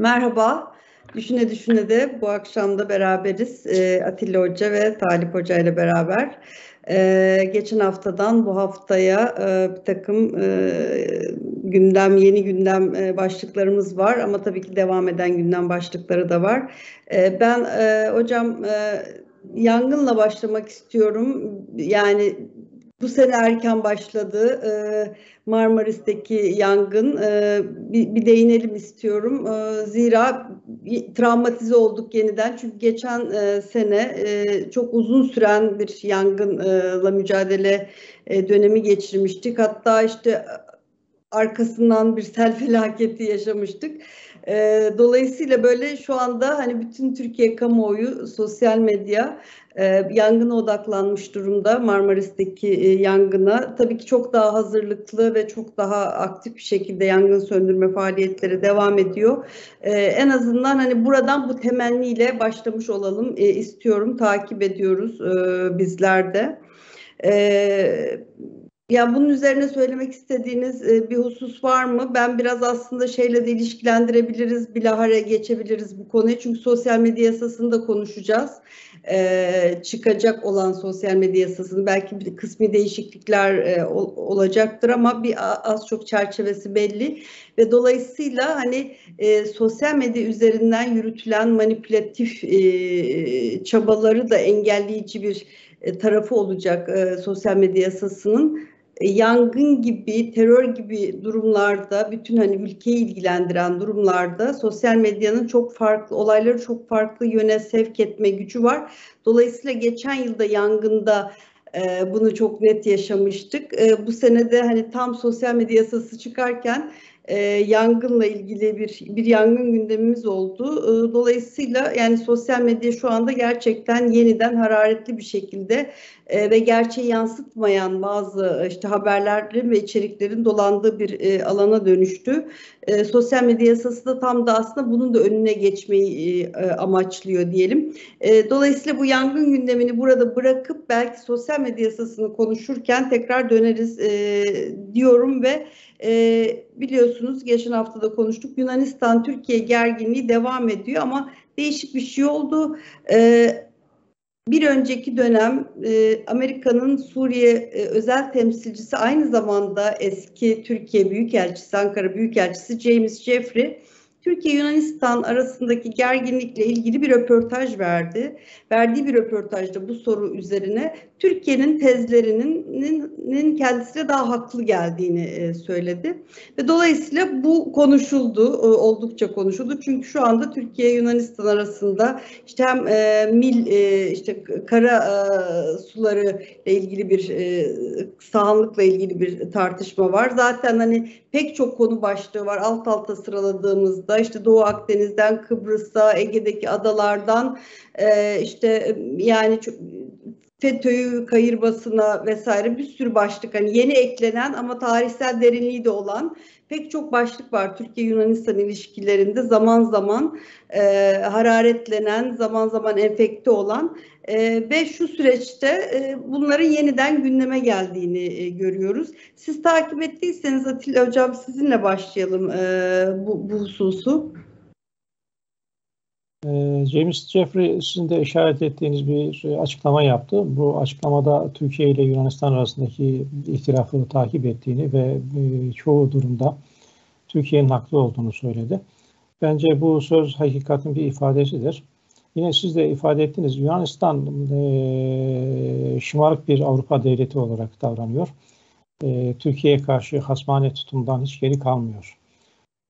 Merhaba. Düşüne Düşüne de bu akşam da beraberiz. E, Atilla Hoca ve Talip Hoca ile beraber. E, geçen haftadan bu haftaya e, bir takım e, gündem, yeni gündem e, başlıklarımız var ama tabii ki devam eden gündem başlıkları da var. E, ben hocam yangınla başlamak istiyorum. Yani bu sene erken başladı. Ee, Marmaris'teki yangın. Ee, bir, değinelim istiyorum. Ee, zira travmatize olduk yeniden. Çünkü geçen e, sene e, çok uzun süren bir yangınla mücadele e, dönemi geçirmiştik. Hatta işte arkasından bir sel felaketi yaşamıştık. dolayısıyla böyle şu anda hani bütün Türkiye kamuoyu, sosyal medya e, yangına odaklanmış durumda Marmaris'teki e, yangına. Tabii ki çok daha hazırlıklı ve çok daha aktif bir şekilde yangın söndürme faaliyetleri devam ediyor. E, en azından hani buradan bu temenniyle başlamış olalım istiyorum. Takip ediyoruz e, bizler de. Ya bunun üzerine söylemek istediğiniz e, bir husus var mı? Ben biraz aslında şeyle de ilişkilendirebiliriz, bilahare geçebiliriz bu konuyu. Çünkü sosyal medya yasasını da konuşacağız. Ee, çıkacak olan sosyal medya yasasının belki bir kısmi değişiklikler e, olacaktır ama bir az çok çerçevesi belli. Ve dolayısıyla hani e, sosyal medya üzerinden yürütülen manipülatif e, çabaları da engelleyici bir e, tarafı olacak e, sosyal medya yasasının yangın gibi, terör gibi durumlarda, bütün hani ülkeyi ilgilendiren durumlarda sosyal medyanın çok farklı, olayları çok farklı yöne sevk etme gücü var. Dolayısıyla geçen yılda yangında e, bunu çok net yaşamıştık. E, bu senede hani tam sosyal medya yasası çıkarken e, yangınla ilgili bir bir yangın gündemimiz oldu. E, dolayısıyla yani sosyal medya şu anda gerçekten yeniden hararetli bir şekilde e, ve gerçeği yansıtmayan bazı işte haberlerin ve içeriklerin dolandığı bir e, alana dönüştü. E, sosyal medya yasası da tam da aslında bunun da önüne geçmeyi e, amaçlıyor diyelim. E, dolayısıyla bu yangın gündemini burada bırakıp belki sosyal medya yasasını konuşurken tekrar döneriz e, diyorum ve e, biliyorsunuz geçen hafta da konuştuk Yunanistan-Türkiye gerginliği devam ediyor ama değişik bir şey oldu. E, bir önceki dönem e, Amerika'nın Suriye e, özel temsilcisi aynı zamanda eski Türkiye Büyükelçisi, Ankara Büyükelçisi James Jeffrey Türkiye-Yunanistan arasındaki gerginlikle ilgili bir röportaj verdi. Verdiği bir röportajda bu soru üzerine Türkiye'nin tezlerinin kendisine daha haklı geldiğini e, söyledi. Ve dolayısıyla bu konuşuldu, e, oldukça konuşuldu. Çünkü şu anda Türkiye-Yunanistan arasında işte hem e, mil, işte kara suları ile ilgili bir sahanlıkla ilgili bir tartışma var. Zaten hani pek çok konu başlığı var alt alta sıraladığımızda işte Doğu Akdeniz'den Kıbrıs'a, Ege'deki adalardan işte yani çok, FETÖ'yü kayırmasına vesaire bir sürü başlık hani yeni eklenen ama tarihsel derinliği de olan pek çok başlık var Türkiye-Yunanistan ilişkilerinde zaman zaman e, hararetlenen, zaman zaman enfekte olan e, ve şu süreçte e, bunların yeniden gündeme geldiğini e, görüyoruz. Siz takip ettiyseniz Atilla Hocam sizinle başlayalım e, bu, bu hususu. Ee, James Jeffrey sizin de işaret ettiğiniz bir açıklama yaptı. Bu açıklamada Türkiye ile Yunanistan arasındaki ihtilafı takip ettiğini ve e, çoğu durumda Türkiye'nin haklı olduğunu söyledi. Bence bu söz hakikatin bir ifadesidir. Yine siz de ifade ettiniz Yunanistan e, şımarık bir Avrupa devleti olarak davranıyor. E, Türkiye'ye karşı hasmane tutumdan hiç geri kalmıyor.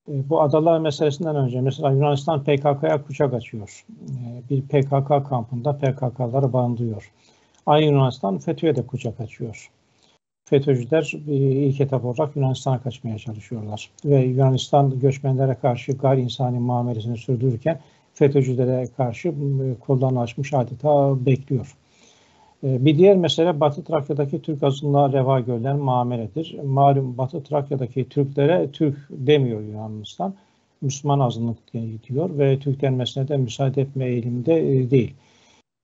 E, bu adalar meselesinden önce mesela Yunanistan PKK'ya kucak açıyor. E, bir PKK kampında PKK'ları bandıyor. Aynı Yunanistan FETÖ'ye de kucak açıyor. FETÖ'cüler e, ilk etap olarak Yunanistan'a kaçmaya çalışıyorlar. Ve Yunanistan göçmenlere karşı gayri insani muamelesini sürdürürken FETÖ'cülere karşı kollarını açmış adeta bekliyor. Ee, bir diğer mesele Batı Trakya'daki Türk azınlığa reva görülen muameledir. Malum Batı Trakya'daki Türklere Türk demiyor Yunanistan. Müslüman azınlık diyor ve Türk denmesine de müsaade etme eğiliminde e, değil.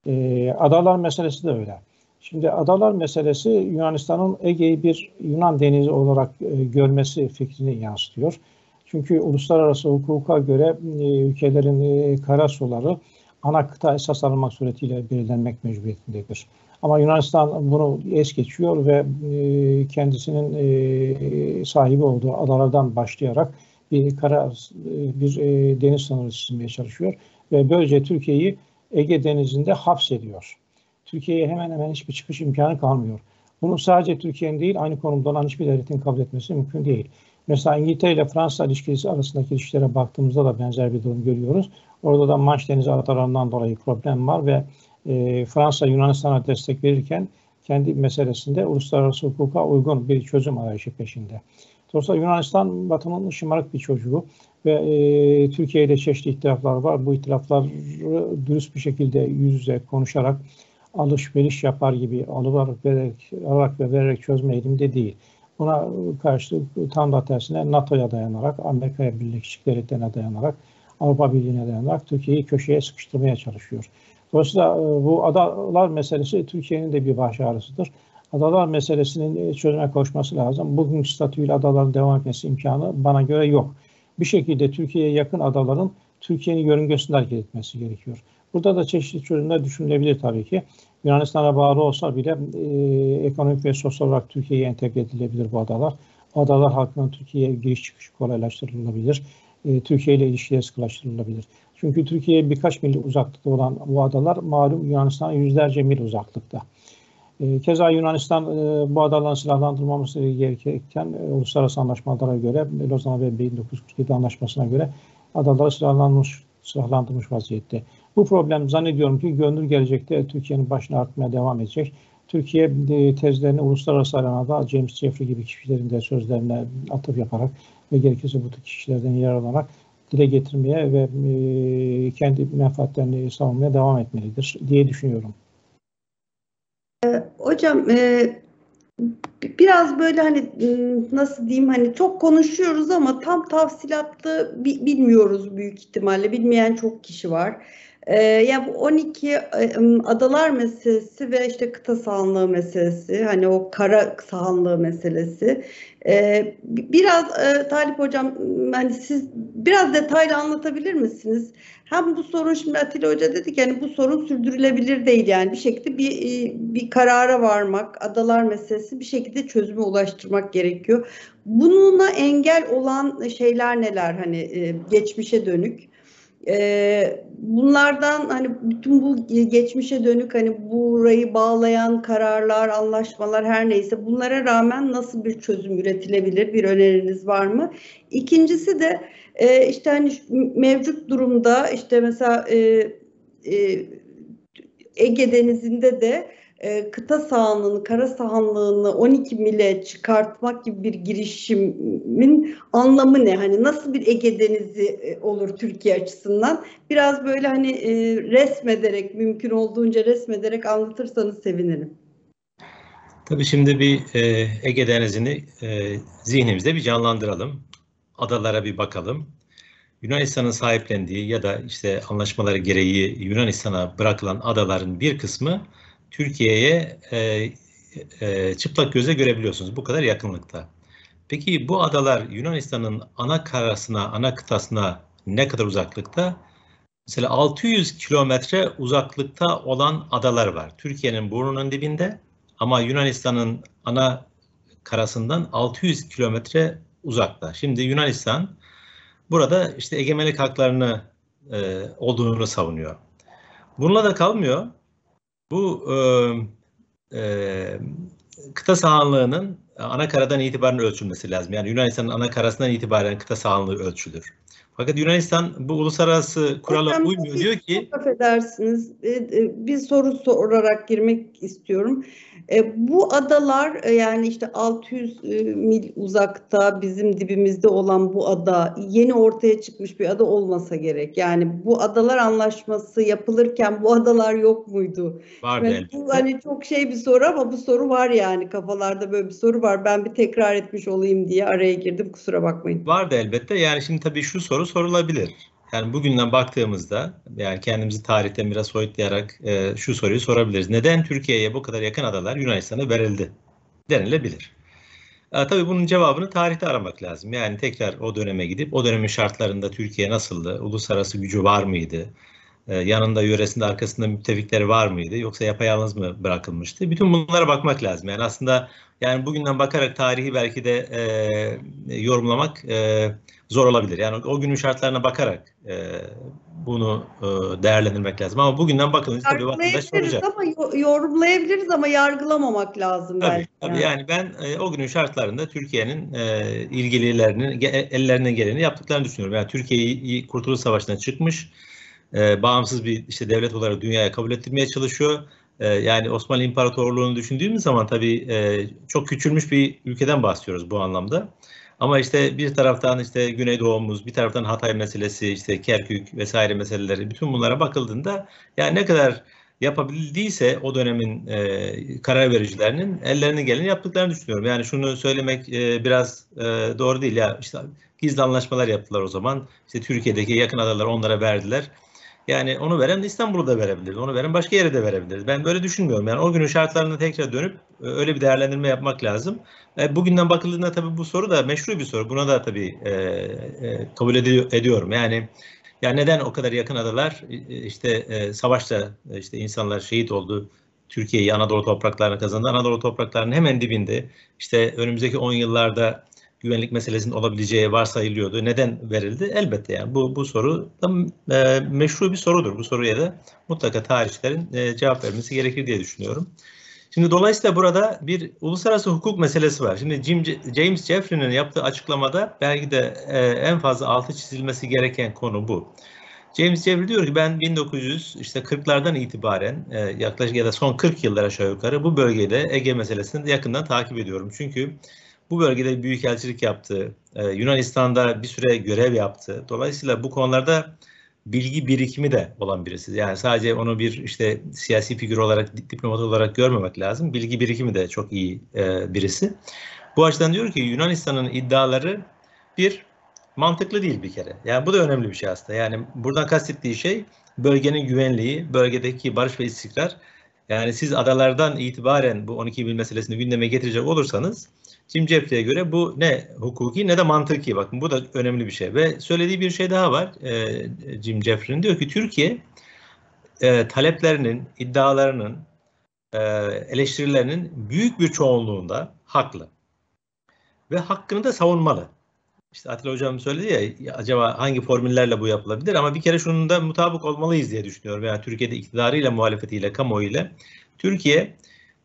Ee, adalar meselesi de öyle. Şimdi adalar meselesi Yunanistan'ın Ege'yi bir Yunan denizi olarak e, görmesi fikrini yansıtıyor. Çünkü uluslararası hukuka göre e, ülkelerin kara suları ana kıta esas alınmak suretiyle belirlenmek mecburiyetindedir. Ama Yunanistan bunu es geçiyor ve e, kendisinin e, sahibi olduğu adalardan başlayarak bir kara e, bir deniz sınırı çizmeye çalışıyor ve böylece Türkiye'yi Ege Denizi'nde hapsediyor. Türkiye'ye hemen hemen hiçbir çıkış imkanı kalmıyor. Bunu sadece Türkiye'nin değil aynı konumda olan hiçbir devletin kabul etmesi mümkün değil. Mesela İngiltere ile Fransa ilişkisi arasındaki ilişkilere baktığımızda da benzer bir durum görüyoruz. Orada da Manş Denizi adalarından dolayı problem var ve e, Fransa Yunanistan'a destek verirken kendi meselesinde uluslararası hukuka uygun bir çözüm arayışı peşinde. Dolayısıyla Yunanistan Batı'nın şımarık bir çocuğu ve e, Türkiye ile çeşitli ihtilaflar var. Bu ihtilafları dürüst bir şekilde yüz yüze konuşarak alışveriş yapar gibi alıp vererek, alarak ve vererek çözme eğilimde değil. Buna karşı tam da tersine NATO'ya dayanarak, Amerika'ya Birleşik Devletleri'ne dayanarak, Avrupa Birliği'ne dayanarak Türkiye'yi köşeye sıkıştırmaya çalışıyor. Dolayısıyla e, bu adalar meselesi Türkiye'nin de bir baş ağrısıdır. Adalar meselesinin çözüme koşması lazım. Bugün statüyle adaların devam etmesi imkanı bana göre yok. Bir şekilde Türkiye'ye yakın adaların Türkiye'nin yörüngesinde hareket etmesi gerekiyor. Burada da çeşitli çözümler düşünülebilir tabii ki. Yunanistan'a bağlı olsa bile e, ekonomik ve sosyal olarak Türkiye'ye entegre edilebilir bu adalar. Adalar halkının Türkiye'ye giriş çıkışı kolaylaştırılabilir. E, Türkiye ile ilişkiler sıkılaştırılabilir. Çünkü Türkiye'ye birkaç mil uzaklıkta olan bu adalar malum Yunanistan'a yüzlerce mil uzaklıkta. E, keza Yunanistan e, bu adaların silahlandırılmaması gerekirken e, uluslararası anlaşmalara göre Lozan ve 1947 anlaşmasına göre adaları silahlanmış, silahlandırmış vaziyette. Bu problem zannediyorum ki gönül gelecekte Türkiye'nin başına artmaya devam edecek. Türkiye e, tezlerini uluslararası arenada James Jeffrey gibi kişilerin de sözlerine atıf yaparak ve gerekirse bu kişilerden yer alarak dile getirmeye ve e, kendi menfaatlerini savunmaya devam etmelidir diye düşünüyorum. Ee, hocam e, biraz böyle hani nasıl diyeyim hani çok konuşuyoruz ama tam tafsilatlı bilmiyoruz büyük ihtimalle bilmeyen çok kişi var. Ee, yani bu 12 e, adalar meselesi ve işte kıta sahanlığı meselesi, hani o kara sahanlığı meselesi. Ee, biraz e, Talip Hocam, hani siz biraz detaylı anlatabilir misiniz? Hem bu sorun şimdi Atilla Hoca dedi ki yani bu sorun sürdürülebilir değil yani bir şekilde bir e, bir karara varmak, adalar meselesi bir şekilde çözüme ulaştırmak gerekiyor. Bununla engel olan şeyler neler hani e, geçmişe dönük? Ee, bunlardan hani bütün bu geçmişe dönük hani burayı bağlayan kararlar, anlaşmalar her neyse bunlara rağmen nasıl bir çözüm üretilebilir? Bir öneriniz var mı? İkincisi de e, işte hani mevcut durumda işte mesela e, e, Ege Denizi'nde de e, kıta sahanlığını, kara sahanlığını 12 mile çıkartmak gibi bir girişimin anlamı ne? Hani nasıl bir Ege Denizi e, olur Türkiye açısından? Biraz böyle hani e, resmederek, mümkün olduğunca resmederek anlatırsanız sevinirim. Tabii şimdi bir e, Ege Denizi'ni e, zihnimizde bir canlandıralım. Adalara bir bakalım. Yunanistan'ın sahiplendiği ya da işte anlaşmaları gereği Yunanistan'a bırakılan adaların bir kısmı Türkiye'ye e, e, çıplak göze görebiliyorsunuz. Bu kadar yakınlıkta. Peki bu adalar Yunanistan'ın ana karasına, ana kıtasına ne kadar uzaklıkta? Mesela 600 kilometre uzaklıkta olan adalar var. Türkiye'nin burnunun dibinde ama Yunanistan'ın ana karasından 600 kilometre uzakta. Şimdi Yunanistan burada işte egemenlik haklarını e, olduğunu savunuyor. Bununla da kalmıyor. Bu e, e, kıta sahanlığının ana itibaren ölçülmesi lazım. Yani Yunanistan'ın ana karasından itibaren kıta sahanlığı ölçülür. Fakat Yunanistan bu uluslararası kurala Hocam, uymuyor diyor ki. Affedersiniz bir soru sorarak girmek istiyorum. E, bu adalar e, yani işte 600 e, mil uzakta bizim dibimizde olan bu ada yeni ortaya çıkmış bir ada olmasa gerek. Yani bu adalar anlaşması yapılırken bu adalar yok muydu? Var evet, bu hani çok şey bir soru ama bu soru var yani kafalarda böyle bir soru var. Ben bir tekrar etmiş olayım diye araya girdim kusura bakmayın. Vardı elbette. Yani şimdi tabii şu soru sorulabilir. Yani bugünden baktığımızda yani kendimizi tarihten biraz soyutlayarak e, şu soruyu sorabiliriz. Neden Türkiye'ye bu kadar yakın adalar Yunanistan'a verildi? Denilebilir. E, tabii bunun cevabını tarihte aramak lazım. Yani tekrar o döneme gidip o dönemin şartlarında Türkiye nasıldı? Uluslararası gücü var mıydı? E, yanında yöresinde arkasında müttefikleri var mıydı? Yoksa yapayalnız mı bırakılmıştı? Bütün bunlara bakmak lazım. Yani aslında yani bugünden bakarak tarihi belki de e, yorumlamak e, zor olabilir. Yani o günün şartlarına bakarak e, bunu e, değerlendirmek lazım. Ama bugünden bakılınca tabii vatandaş soracak. ama yorumlayabiliriz ama yargılamamak lazım tabii, belki. Tabii yani, yani ben e, o günün şartlarında Türkiye'nin e, ilgililerinin ellerine geleni yaptıklarını düşünüyorum. Yani Türkiye'yi Kurtuluş Savaşı'na çıkmış, e, bağımsız bir işte devlet olarak dünyaya kabul ettirmeye çalışıyor. E, yani Osmanlı İmparatorluğu'nu düşündüğümüz zaman tabii e, çok küçülmüş bir ülkeden bahsediyoruz bu anlamda. Ama işte bir taraftan işte Güneydoğumuz, bir taraftan Hatay meselesi, işte Kerkük vesaire meseleleri bütün bunlara bakıldığında yani ne kadar yapabildiyse o dönemin e, karar vericilerinin ellerine geleni yaptıklarını düşünüyorum. Yani şunu söylemek e, biraz e, doğru değil ya işte gizli anlaşmalar yaptılar o zaman. İşte Türkiye'deki yakın adaları onlara verdiler. Yani onu veren İstanbul'u da verebilirdi. Onu veren başka yere de verebilirdi. Ben böyle düşünmüyorum. Yani o günün şartlarına tekrar dönüp e, öyle bir değerlendirme yapmak lazım. E, bugünden bakıldığında tabii bu soru da meşru bir soru. Buna da tabii e, kabul ediyor, ediyorum. Yani yani neden o kadar yakın adalar işte savaşta işte insanlar şehit oldu. Türkiye'yi Anadolu topraklarına kazandı. Anadolu topraklarının hemen dibinde işte önümüzdeki 10 yıllarda güvenlik meselesinin olabileceği varsayılıyordu. Neden verildi? Elbette yani bu bu soru da e, meşru bir sorudur. Bu soruya da mutlaka tarihçilerin e, cevap vermesi gerekir diye düşünüyorum. Şimdi dolayısıyla burada bir uluslararası hukuk meselesi var. Şimdi Jim, James Jeffrey'nin yaptığı açıklamada belki de e, en fazla altı çizilmesi gereken konu bu. James Jeffrey diyor ki ben 1900 işte 40'lardan itibaren e, yaklaşık ya da son 40 yıllar aşağı yukarı bu bölgede Ege meselesini yakından takip ediyorum. Çünkü bu bölgede büyükelçilik yaptı. Ee, Yunanistan'da bir süre görev yaptı. Dolayısıyla bu konularda bilgi birikimi de olan birisi. Yani sadece onu bir işte siyasi figür olarak, diplomat olarak görmemek lazım. Bilgi birikimi de çok iyi e, birisi. Bu açıdan diyor ki Yunanistan'ın iddiaları bir mantıklı değil bir kere. Yani bu da önemli bir şey aslında. Yani buradan kastettiği şey bölgenin güvenliği, bölgedeki barış ve istikrar. Yani siz adalardan itibaren bu 12 bin meselesini gündeme getirecek olursanız Jim Jeffrey'e göre bu ne hukuki ne de mantıki. Bakın bu da önemli bir şey. Ve söylediği bir şey daha var e, Jim Jeffrey'in. Diyor ki Türkiye e, taleplerinin, iddialarının, e, eleştirilerinin büyük bir çoğunluğunda haklı. Ve hakkını da savunmalı. İşte Atilla Hocam söyledi ya acaba hangi formüllerle bu yapılabilir ama bir kere şunun da mutabık olmalıyız diye düşünüyorum. Yani Türkiye'de iktidarıyla, muhalefetiyle, kamuoyuyla. Türkiye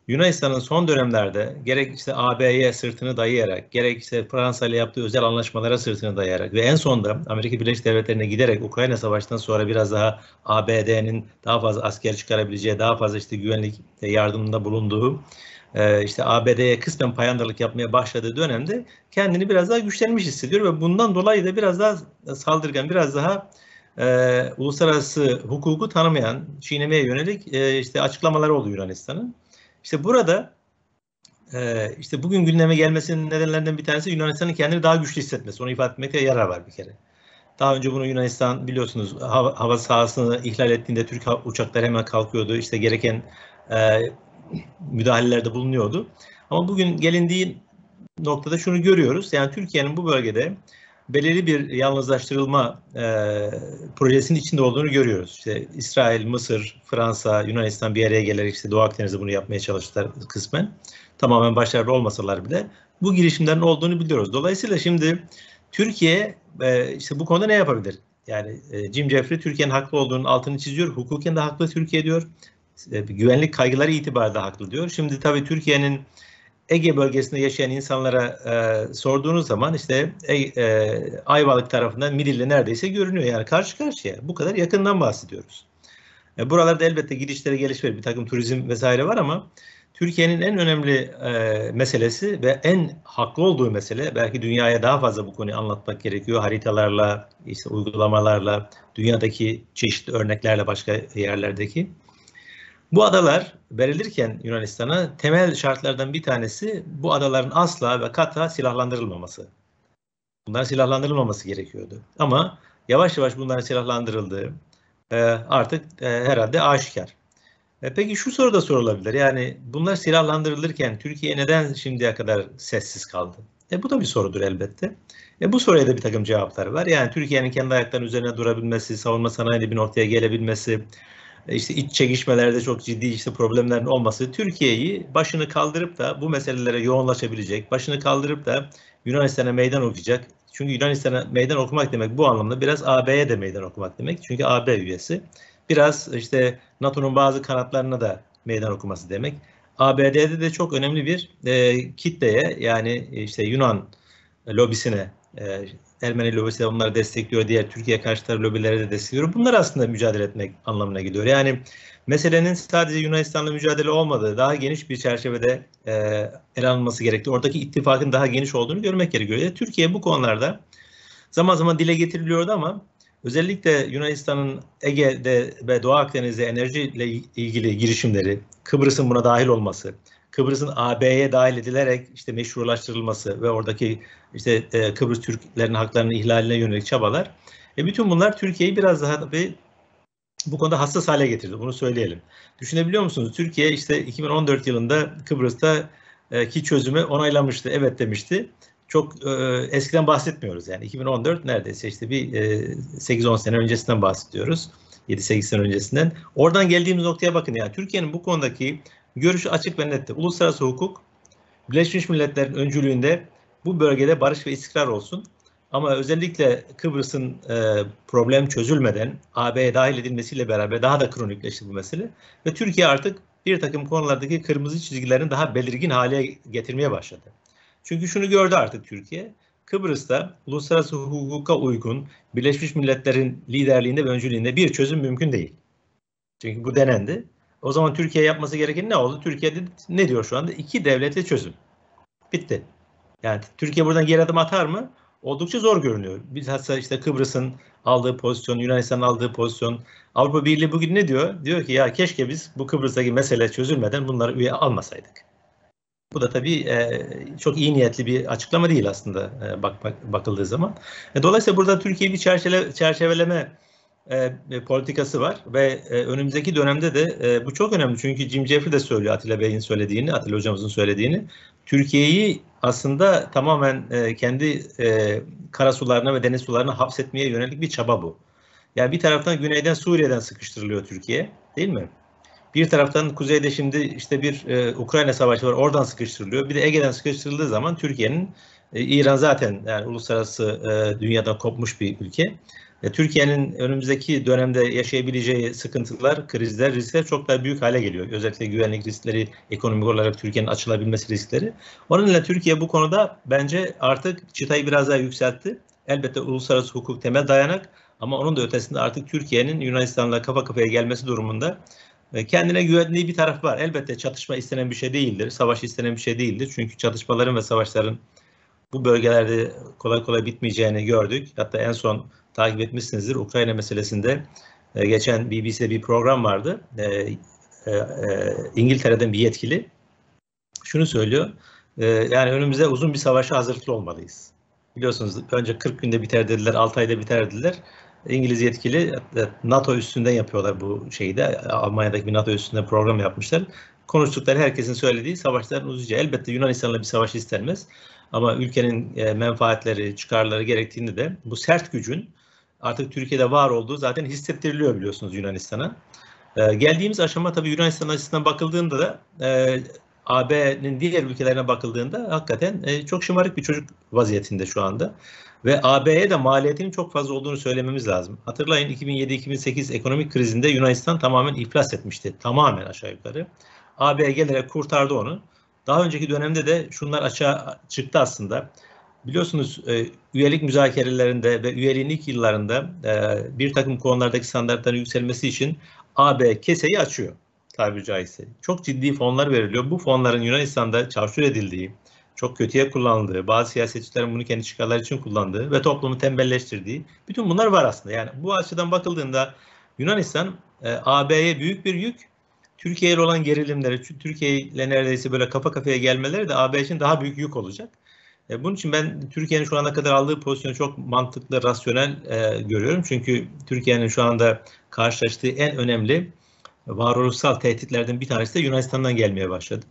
Yunanistan'ın son dönemlerde gerek işte AB'ye sırtını dayayarak, gerek işte Fransa ile yaptığı özel anlaşmalara sırtını dayayarak ve en sonunda Amerika Birleşik Devletleri'ne giderek Ukrayna Savaşı'ndan sonra biraz daha ABD'nin daha fazla asker çıkarabileceği, daha fazla işte güvenlik yardımında bulunduğu e, işte ABD'ye kısmen payandalık yapmaya başladığı dönemde kendini biraz daha güçlenmiş hissediyor ve bundan dolayı da biraz daha saldırgan, biraz daha e, uluslararası hukuku tanımayan, çiğnemeye yönelik e, işte açıklamaları oldu Yunanistan'ın. İşte burada e, işte bugün gündeme gelmesinin nedenlerinden bir tanesi Yunanistan'ın kendini daha güçlü hissetmesi. Onu ifade etmekte yarar var bir kere. Daha önce bunu Yunanistan biliyorsunuz hava, hava sahasını ihlal ettiğinde Türk uçakları hemen kalkıyordu. İşte gereken e, müdahalelerde bulunuyordu. Ama bugün gelindiği noktada şunu görüyoruz. Yani Türkiye'nin bu bölgede belirli bir yalnızlaştırılma e, projesinin içinde olduğunu görüyoruz. İşte İsrail, Mısır, Fransa, Yunanistan bir araya gelerek işte Doğu Akdeniz'de bunu yapmaya çalıştılar kısmen. Tamamen başarılı olmasalar bile bu girişimlerin olduğunu biliyoruz. Dolayısıyla şimdi Türkiye e, işte bu konuda ne yapabilir? Yani e, Jim Jeffrey Türkiye'nin haklı olduğunun altını çiziyor. Hukuken de haklı Türkiye diyor. E, güvenlik kaygıları itibariyle haklı diyor. Şimdi tabii Türkiye'nin Ege bölgesinde yaşayan insanlara e, sorduğunuz zaman işte e, e, Ayvalık tarafından Midilli neredeyse görünüyor. Yani karşı karşıya. Bu kadar yakından bahsediyoruz. E, buralarda elbette gidişlere gelişme, bir takım turizm vesaire var ama Türkiye'nin en önemli e, meselesi ve en haklı olduğu mesele belki dünyaya daha fazla bu konuyu anlatmak gerekiyor. Haritalarla, işte uygulamalarla, dünyadaki çeşitli örneklerle başka yerlerdeki bu adalar verilirken Yunanistan'a temel şartlardan bir tanesi bu adaların asla ve kata silahlandırılmaması. Bunların silahlandırılmaması gerekiyordu. Ama yavaş yavaş bunların silahlandırıldığı e, artık e, herhalde aşikar. E, peki şu soru da sorulabilir. Yani bunlar silahlandırılırken Türkiye neden şimdiye kadar sessiz kaldı? E, bu da bir sorudur elbette. E, bu soruya da bir takım cevaplar var. Yani Türkiye'nin kendi ayaklarının üzerine durabilmesi, savunma sanayinde bir noktaya gelebilmesi, işte iç çekişmelerde çok ciddi işte problemlerin olması Türkiye'yi başını kaldırıp da bu meselelere yoğunlaşabilecek, başını kaldırıp da Yunanistan'a meydan okuyacak. Çünkü Yunanistan'a meydan okumak demek bu anlamda biraz AB'ye de meydan okumak demek. Çünkü AB üyesi. Biraz işte NATO'nun bazı kanatlarına da meydan okuması demek. ABD'de de çok önemli bir e, kitleye yani işte Yunan lobisine e, Ermeni lobisi de onları destekliyor, diğer Türkiye karşıtı lobilere de destekliyor. Bunlar aslında mücadele etmek anlamına geliyor. Yani meselenin sadece Yunanistan'la mücadele olmadığı, daha geniş bir çerçevede e, ele alınması gerektiği, oradaki ittifakın daha geniş olduğunu görmek gerekiyor. Yani Türkiye bu konularda zaman zaman dile getiriliyordu ama özellikle Yunanistan'ın Ege'de ve Doğu Akdeniz'de enerjiyle ilgili girişimleri, Kıbrıs'ın buna dahil olması, Kıbrıs'ın AB'ye dahil edilerek işte meşrulaştırılması ve oradaki işte e, Kıbrıs Türklerin haklarının ihlaline yönelik çabalar. E, bütün bunlar Türkiye'yi biraz daha bir bu konuda hassas hale getirdi. Bunu söyleyelim. Düşünebiliyor musunuz? Türkiye işte 2014 yılında Kıbrıs'ta e, ki çözümü onaylamıştı. Evet demişti. Çok e, eskiden bahsetmiyoruz yani. 2014 neredeyse işte bir e, 8-10 sene öncesinden bahsediyoruz. 7-8 sene öncesinden. Oradan geldiğimiz noktaya bakın yani Türkiye'nin bu konudaki görüşü açık ve netti. Uluslararası hukuk Birleşmiş Milletler'in öncülüğünde bu bölgede barış ve istikrar olsun. Ama özellikle Kıbrıs'ın e, problem çözülmeden AB'ye dahil edilmesiyle beraber daha da kronikleşti bu mesele. Ve Türkiye artık bir takım konulardaki kırmızı çizgilerini daha belirgin hale getirmeye başladı. Çünkü şunu gördü artık Türkiye. Kıbrıs'ta uluslararası hukuka uygun Birleşmiş Milletler'in liderliğinde ve öncülüğünde bir çözüm mümkün değil. Çünkü bu denendi. O zaman Türkiye yapması gereken ne oldu? Türkiye ne diyor şu anda? İki devletli çözüm. Bitti. Yani Türkiye buradan geri adım atar mı? Oldukça zor görünüyor. Biz hatta işte Kıbrıs'ın aldığı pozisyon, Yunanistan'ın aldığı pozisyon. Avrupa Birliği bugün ne diyor? Diyor ki ya keşke biz bu Kıbrıs'taki mesele çözülmeden bunları üye almasaydık. Bu da tabii e, çok iyi niyetli bir açıklama değil aslında e, bak, bak bakıldığı zaman. E, dolayısıyla burada Türkiye bir çerçeve, çerçeveleme e, politikası var ve e, önümüzdeki dönemde de e, bu çok önemli çünkü Jim Jeffrey de söylüyor Atilla Bey'in söylediğini, Atilla hocamızın söylediğini. Türkiye'yi aslında tamamen e, kendi e, kara sularına ve deniz sularına hapsetmeye yönelik bir çaba bu. Yani bir taraftan güneyden Suriye'den sıkıştırılıyor Türkiye, değil mi? Bir taraftan kuzeyde şimdi işte bir e, Ukrayna savaşı var, oradan sıkıştırılıyor. Bir de Ege'den sıkıştırıldığı zaman Türkiye'nin, e, İran zaten yani uluslararası e, dünyadan kopmuş bir ülke. E, Türkiye'nin önümüzdeki dönemde yaşayabileceği sıkıntılar, krizler, riskler çok daha büyük hale geliyor. Özellikle güvenlik riskleri, ekonomik olarak Türkiye'nin açılabilmesi riskleri. Onun için Türkiye bu konuda bence artık çıtayı biraz daha yükseltti. Elbette uluslararası hukuk temel dayanak ama onun da ötesinde artık Türkiye'nin Yunanistan'la kafa kafaya gelmesi durumunda e, kendine güvendiği bir taraf var. Elbette çatışma istenen bir şey değildir, savaş istenen bir şey değildir. Çünkü çatışmaların ve savaşların bu bölgelerde kolay kolay bitmeyeceğini gördük. Hatta en son takip etmişsinizdir. Ukrayna meselesinde e, geçen BBC'de bir program vardı. E, e, e, İngiltere'den bir yetkili şunu söylüyor. E, yani önümüze uzun bir savaşa hazırlıklı olmalıyız. Biliyorsunuz önce 40 günde biter dediler, 6 ayda biter dediler. İngiliz yetkili NATO üstünden yapıyorlar bu şeyde. Almanya'daki bir NATO üstünde program yapmışlar. Konuştukları herkesin söylediği savaşların uzayacağı. Elbette Yunanistan'la bir savaş istenmez. Ama ülkenin e, menfaatleri, çıkarları gerektiğinde de bu sert gücün artık Türkiye'de var olduğu zaten hissettiriliyor biliyorsunuz Yunanistan'a. E, geldiğimiz aşama tabii Yunanistan açısından bakıldığında da e, AB'nin diğer ülkelerine bakıldığında hakikaten e, çok şımarık bir çocuk vaziyetinde şu anda. Ve AB'ye de maliyetinin çok fazla olduğunu söylememiz lazım. Hatırlayın 2007-2008 ekonomik krizinde Yunanistan tamamen iflas etmişti. Tamamen aşağı yukarı. AB gelerek kurtardı onu. Daha önceki dönemde de şunlar açığa çıktı aslında. Biliyorsunuz e, üyelik müzakerelerinde ve üyeliğin ilk yıllarında e, bir takım konulardaki standartların yükselmesi için AB keseyi açıyor tabiri caizse. Çok ciddi fonlar veriliyor. Bu fonların Yunanistan'da çarşur edildiği, çok kötüye kullanıldığı, bazı siyasetçilerin bunu kendi çıkarları için kullandığı ve toplumu tembelleştirdiği bütün bunlar var aslında. Yani bu açıdan bakıldığında Yunanistan e, AB'ye büyük bir yük Türkiye ile olan gerilimleri, Türkiye ile neredeyse böyle kafa kafaya gelmeleri de AB için daha büyük yük olacak. E, bunun için ben Türkiye'nin şu ana kadar aldığı pozisyonu çok mantıklı, rasyonel e, görüyorum. Çünkü Türkiye'nin şu anda karşılaştığı en önemli varoluşsal tehditlerden bir tanesi de Yunanistan'dan gelmeye başladı.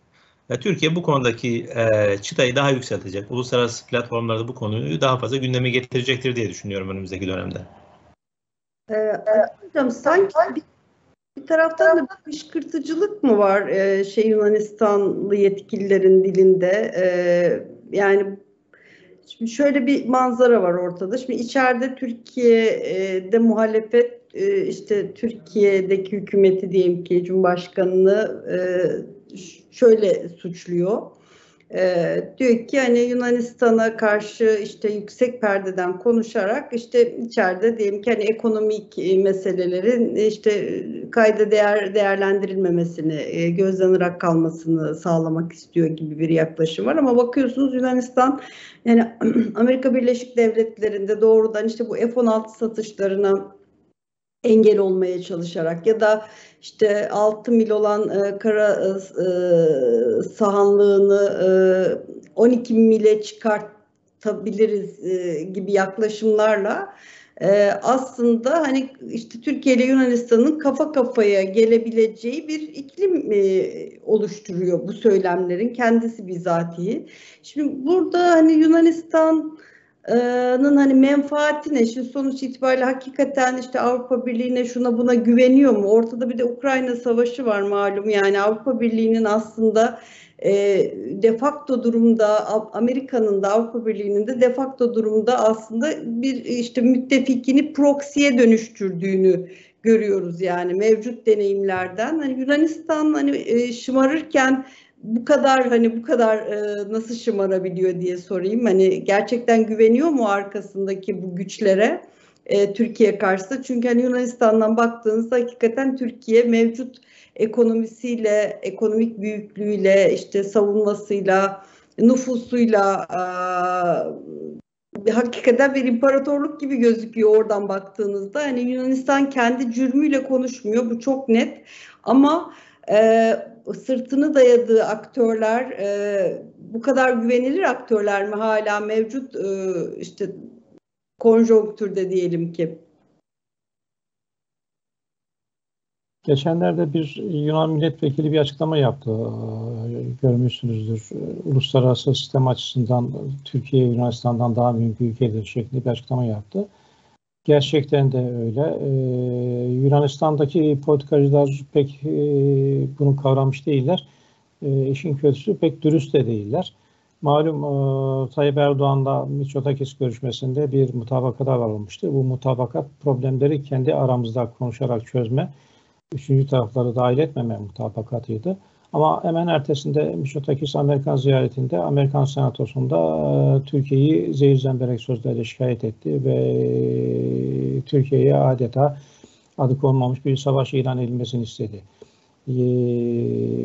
Ve Türkiye bu konudaki e, çıtayı daha yükseltecek. Uluslararası platformlarda bu konuyu daha fazla gündeme getirecektir diye düşünüyorum önümüzdeki dönemde. Ee, hocam sanki bir, bir taraftan da bir kışkırtıcılık mı var e, şey Yunanistanlı yetkililerin dilinde? E, yani Şimdi şöyle bir manzara var ortada. Şimdi içeride Türkiye'de muhalefet e, işte Türkiye'deki hükümeti diyelim ki Cumhurbaşkanı'nı e, şöyle suçluyor. Ee, diyor ki hani Yunanistan'a karşı işte yüksek perdeden konuşarak işte içeride diyelim ki hani ekonomik e, meselelerin işte kayda değer değerlendirilmemesini e, gözden kalmasını sağlamak istiyor gibi bir yaklaşım var. Ama bakıyorsunuz Yunanistan yani Amerika Birleşik Devletleri'nde doğrudan işte bu F-16 satışlarına engel olmaya çalışarak ya da işte 6 mil olan e, kara e, e sahanlığını e, 12 mile çıkartabiliriz e, gibi yaklaşımlarla e, aslında hani işte Türkiye ile Yunanistan'ın kafa kafaya gelebileceği bir iklim e, oluşturuyor bu söylemlerin kendisi bizatihi. Şimdi burada hani Yunanistan hani menfaati ne? Şimdi sonuç itibariyle hakikaten işte Avrupa Birliği'ne şuna buna güveniyor mu? Ortada bir de Ukrayna Savaşı var malum. Yani Avrupa Birliği'nin aslında e, de facto durumda Amerika'nın da Avrupa Birliği'nin de de facto durumda aslında bir işte müttefikini proxy'ye dönüştürdüğünü görüyoruz yani mevcut deneyimlerden. Hani Yunanistan hani e, şımarırken bu kadar hani bu kadar e, nasıl şımarabiliyor diye sorayım. Hani gerçekten güveniyor mu arkasındaki bu güçlere e, Türkiye karşısında? Çünkü hani Yunanistan'dan baktığınızda hakikaten Türkiye mevcut ekonomisiyle, ekonomik büyüklüğüyle, işte savunmasıyla, nüfusuyla e, hakikaten bir imparatorluk gibi gözüküyor oradan baktığınızda. Hani Yunanistan kendi cürmüyle konuşmuyor. Bu çok net. Ama e, sırtını dayadığı aktörler e, bu kadar güvenilir aktörler mi hala mevcut e, işte konjonktürde diyelim ki? Geçenlerde bir Yunan milletvekili bir açıklama yaptı. Görmüşsünüzdür. Uluslararası sistem açısından Türkiye Yunanistan'dan daha büyük ülkedir şeklinde bir açıklama yaptı. Gerçekten de öyle. Ee, Yunanistan'daki politikacılar pek e, bunu kavramış değiller. E, işin kötüsü pek dürüst de değiller. Malum e, Tayyip Erdoğan'la Mitsotakis görüşmesinde bir mutabakata varılmıştı. Bu mutabakat problemleri kendi aramızda konuşarak çözme, üçüncü tarafları dahil etmeme mutabakatıydı. Ama hemen ertesinde Mitsotakis Amerikan ziyaretinde Amerikan Senatosu'nda e, Türkiye'yi zehir zemberek sözlerle şikayet etti ve Türkiye'ye adeta adı konmamış bir savaş ilan edilmesini istedi. E,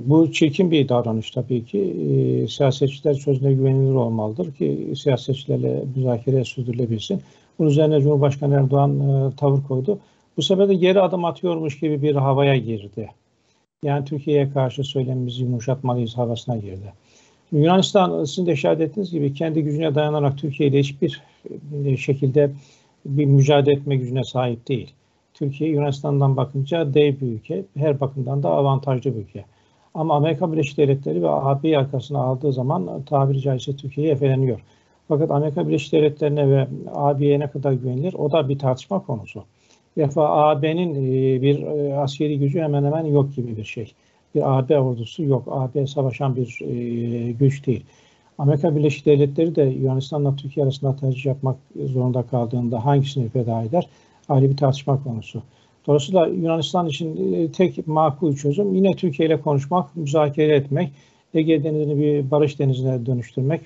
bu çirkin bir davranış tabii ki. E, siyasetçiler sözüne güvenilir olmalıdır ki siyasetçilerle müzakere sürdürülebilsin. Bunun üzerine Cumhurbaşkanı Erdoğan tavır koydu. Bu sefer de geri adım atıyormuş gibi bir havaya girdi. Yani Türkiye'ye karşı söylemimizi yumuşatmalıyız havasına girdi. Yunanistan sizin de işaret ettiğiniz gibi kendi gücüne dayanarak Türkiye ile hiçbir e, şekilde bir mücadele etme gücüne sahip değil. Türkiye Yunanistan'dan bakınca dev bir ülke, her bakımdan da avantajlı bir ülke. Ama Amerika Birleşik Devletleri ve AB'yi arkasına aldığı zaman tabiri caizse Türkiye'ye efeleniyor. Fakat Amerika Birleşik Devletleri'ne ve AB'ye ne kadar güvenilir o da bir tartışma konusu defa AB'nin e, bir e, askeri gücü hemen hemen yok gibi bir şey. Bir AB ordusu yok. AB savaşan bir e, güç değil. Amerika Birleşik Devletleri de Yunanistan'la Türkiye arasında tercih yapmak zorunda kaldığında hangisini feda eder? Ayrı bir tartışma konusu. Dolayısıyla Yunanistan için tek makul çözüm yine Türkiye ile konuşmak, müzakere etmek, Ege Denizi'ni bir barış denizine dönüştürmek,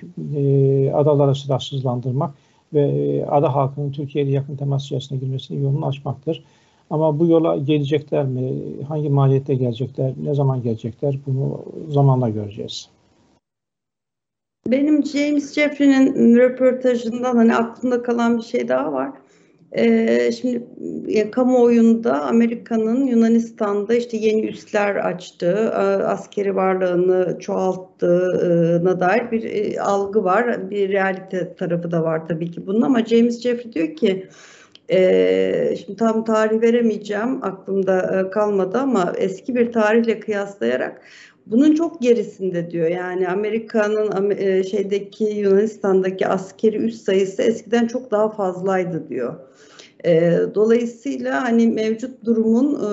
adaları silahsızlandırmak, ve e, ada halkının Türkiye ile yakın temas içerisine girmesini yolunu açmaktır. Ama bu yola gelecekler mi? Hangi maliyette gelecekler? Ne zaman gelecekler? Bunu zamanla göreceğiz. Benim James Jeffrey'nin röportajından hani aklımda kalan bir şey daha var. Ee, şimdi ya, kamuoyunda Amerika'nın Yunanistan'da işte yeni üsler açtığı, askeri varlığını çoğalttığına dair bir e, algı var. Bir realite tarafı da var tabii ki bunun ama James Jeffrey diyor ki E, şimdi tam tarih veremeyeceğim aklımda e, kalmadı ama eski bir tarihle kıyaslayarak bunun çok gerisinde diyor. Yani Amerika'nın e, şeydeki Yunanistan'daki askeri üs sayısı eskiden çok daha fazlaydı diyor. E, dolayısıyla hani mevcut durumun e,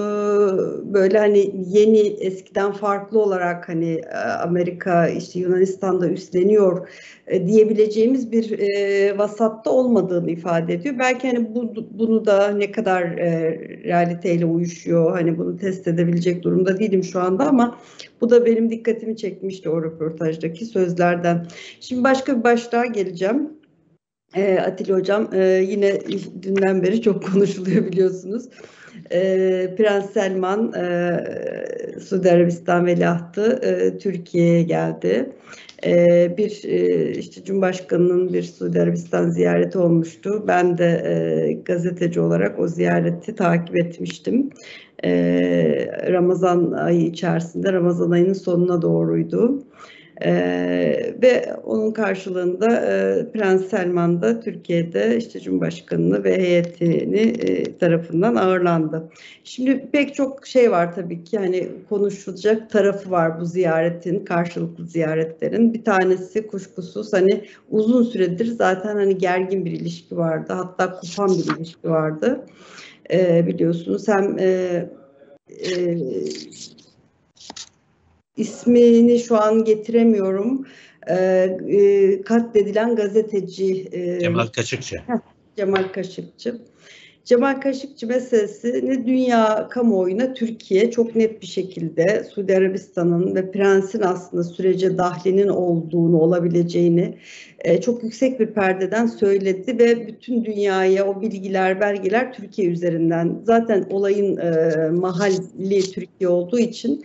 böyle hani yeni eskiden farklı olarak hani e, Amerika işte Yunanistan'da üstleniyor e, diyebileceğimiz bir e, vasatta olmadığını ifade ediyor. Belki hani bu, bunu da ne kadar e, realiteyle uyuşuyor hani bunu test edebilecek durumda değilim şu anda ama bu da benim dikkatimi çekmişti o röportajdaki sözlerden. Şimdi başka bir başlığa geleceğim. E, Atilla Hocam e, yine dünden beri çok konuşuluyor biliyorsunuz. E, Prens Selman e, Suudi Arabistan veliahtı e, Türkiye'ye geldi. E, bir e, işte Cumhurbaşkanı'nın bir Suudi Arabistan ziyareti olmuştu. Ben de e, gazeteci olarak o ziyareti takip etmiştim. E, Ramazan ayı içerisinde Ramazan ayının sonuna doğruydu. Ee, ve onun karşılığında e, Prens Selman da Türkiye'de işte Cumhurbaşkanı'nı ve heyetini e, tarafından ağırlandı. Şimdi pek çok şey var tabii ki hani konuşulacak tarafı var bu ziyaretin, karşılıklı ziyaretlerin. Bir tanesi kuşkusuz hani uzun süredir zaten hani gergin bir ilişki vardı. Hatta kopan bir ilişki vardı. E, biliyorsunuz hem e, e, ismini şu an getiremiyorum. E, e, katledilen gazeteci. E, Cemal Kaşıkçı. Cemal Kaşıkçı. Cemal Kaşıkçı meselesini dünya kamuoyuna Türkiye çok net bir şekilde Suudi Arabistan'ın ve prensin aslında sürece dahlinin olduğunu, olabileceğini e, çok yüksek bir perdeden söyledi ve bütün dünyaya o bilgiler, belgeler Türkiye üzerinden zaten olayın e, mahalli Türkiye olduğu için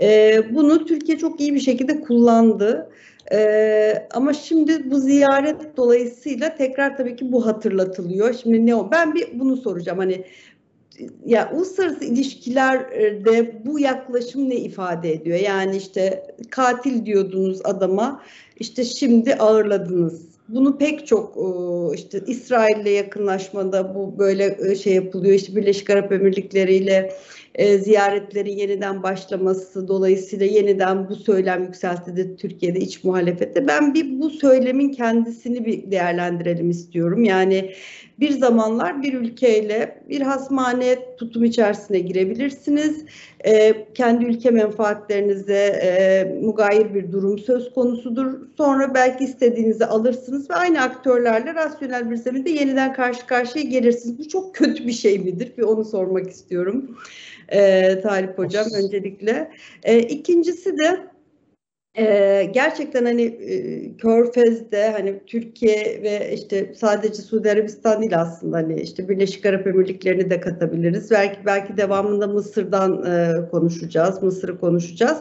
e, bunu Türkiye çok iyi bir şekilde kullandı. Ee, ama şimdi bu ziyaret dolayısıyla tekrar tabii ki bu hatırlatılıyor. Şimdi ne o? Ben bir bunu soracağım. Hani ya uluslararası ilişkilerde bu yaklaşım ne ifade ediyor? Yani işte katil diyordunuz adama, işte şimdi ağırladınız. Bunu pek çok işte İsrail'le yakınlaşmada bu böyle şey yapılıyor. İşte Birleşik Arap Emirlikleri ile e, ziyaretlerin yeniden başlaması dolayısıyla yeniden bu söylem yükseltildi Türkiye'de iç muhalefette. Ben bir bu söylemin kendisini bir değerlendirelim istiyorum. Yani bir zamanlar bir ülkeyle bir hasmane tutum içerisine girebilirsiniz. E, kendi ülke menfaatlerinize e, mugayir bir durum söz konusudur. Sonra belki istediğinizi alırsınız ve aynı aktörlerle rasyonel bir zeminde yeniden karşı karşıya gelirsiniz. Bu çok kötü bir şey midir? Bir onu sormak istiyorum e, Talip Hocam öncelikle. E, ikincisi de e, gerçekten hani e, Körfez'de hani Türkiye ve işte sadece Suudi Arabistan değil aslında hani işte Birleşik Arap Emirlikleri'ni de katabiliriz. Belki belki devamında Mısır'dan e, konuşacağız, Mısır'ı konuşacağız.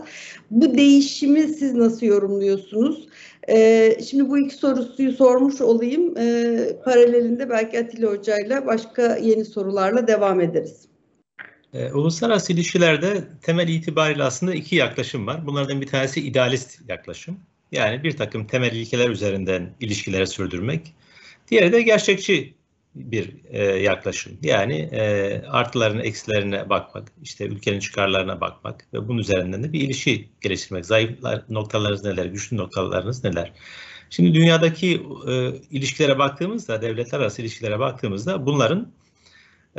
Bu değişimi siz nasıl yorumluyorsunuz? E, şimdi bu iki soruyu sormuş olayım. E, paralelinde belki Atilla Hoca'yla başka yeni sorularla devam ederiz. E, uluslararası ilişkilerde temel itibariyle aslında iki yaklaşım var. Bunlardan bir tanesi idealist yaklaşım. Yani bir takım temel ilkeler üzerinden ilişkileri sürdürmek. Diğeri de gerçekçi bir e, yaklaşım. Yani e, artılarına, eksilerine bakmak, işte ülkenin çıkarlarına bakmak ve bunun üzerinden de bir ilişki geliştirmek. Zayıf noktalarınız neler, güçlü noktalarınız neler? Şimdi dünyadaki e, ilişkilere baktığımızda, devletler arası ilişkilere baktığımızda bunların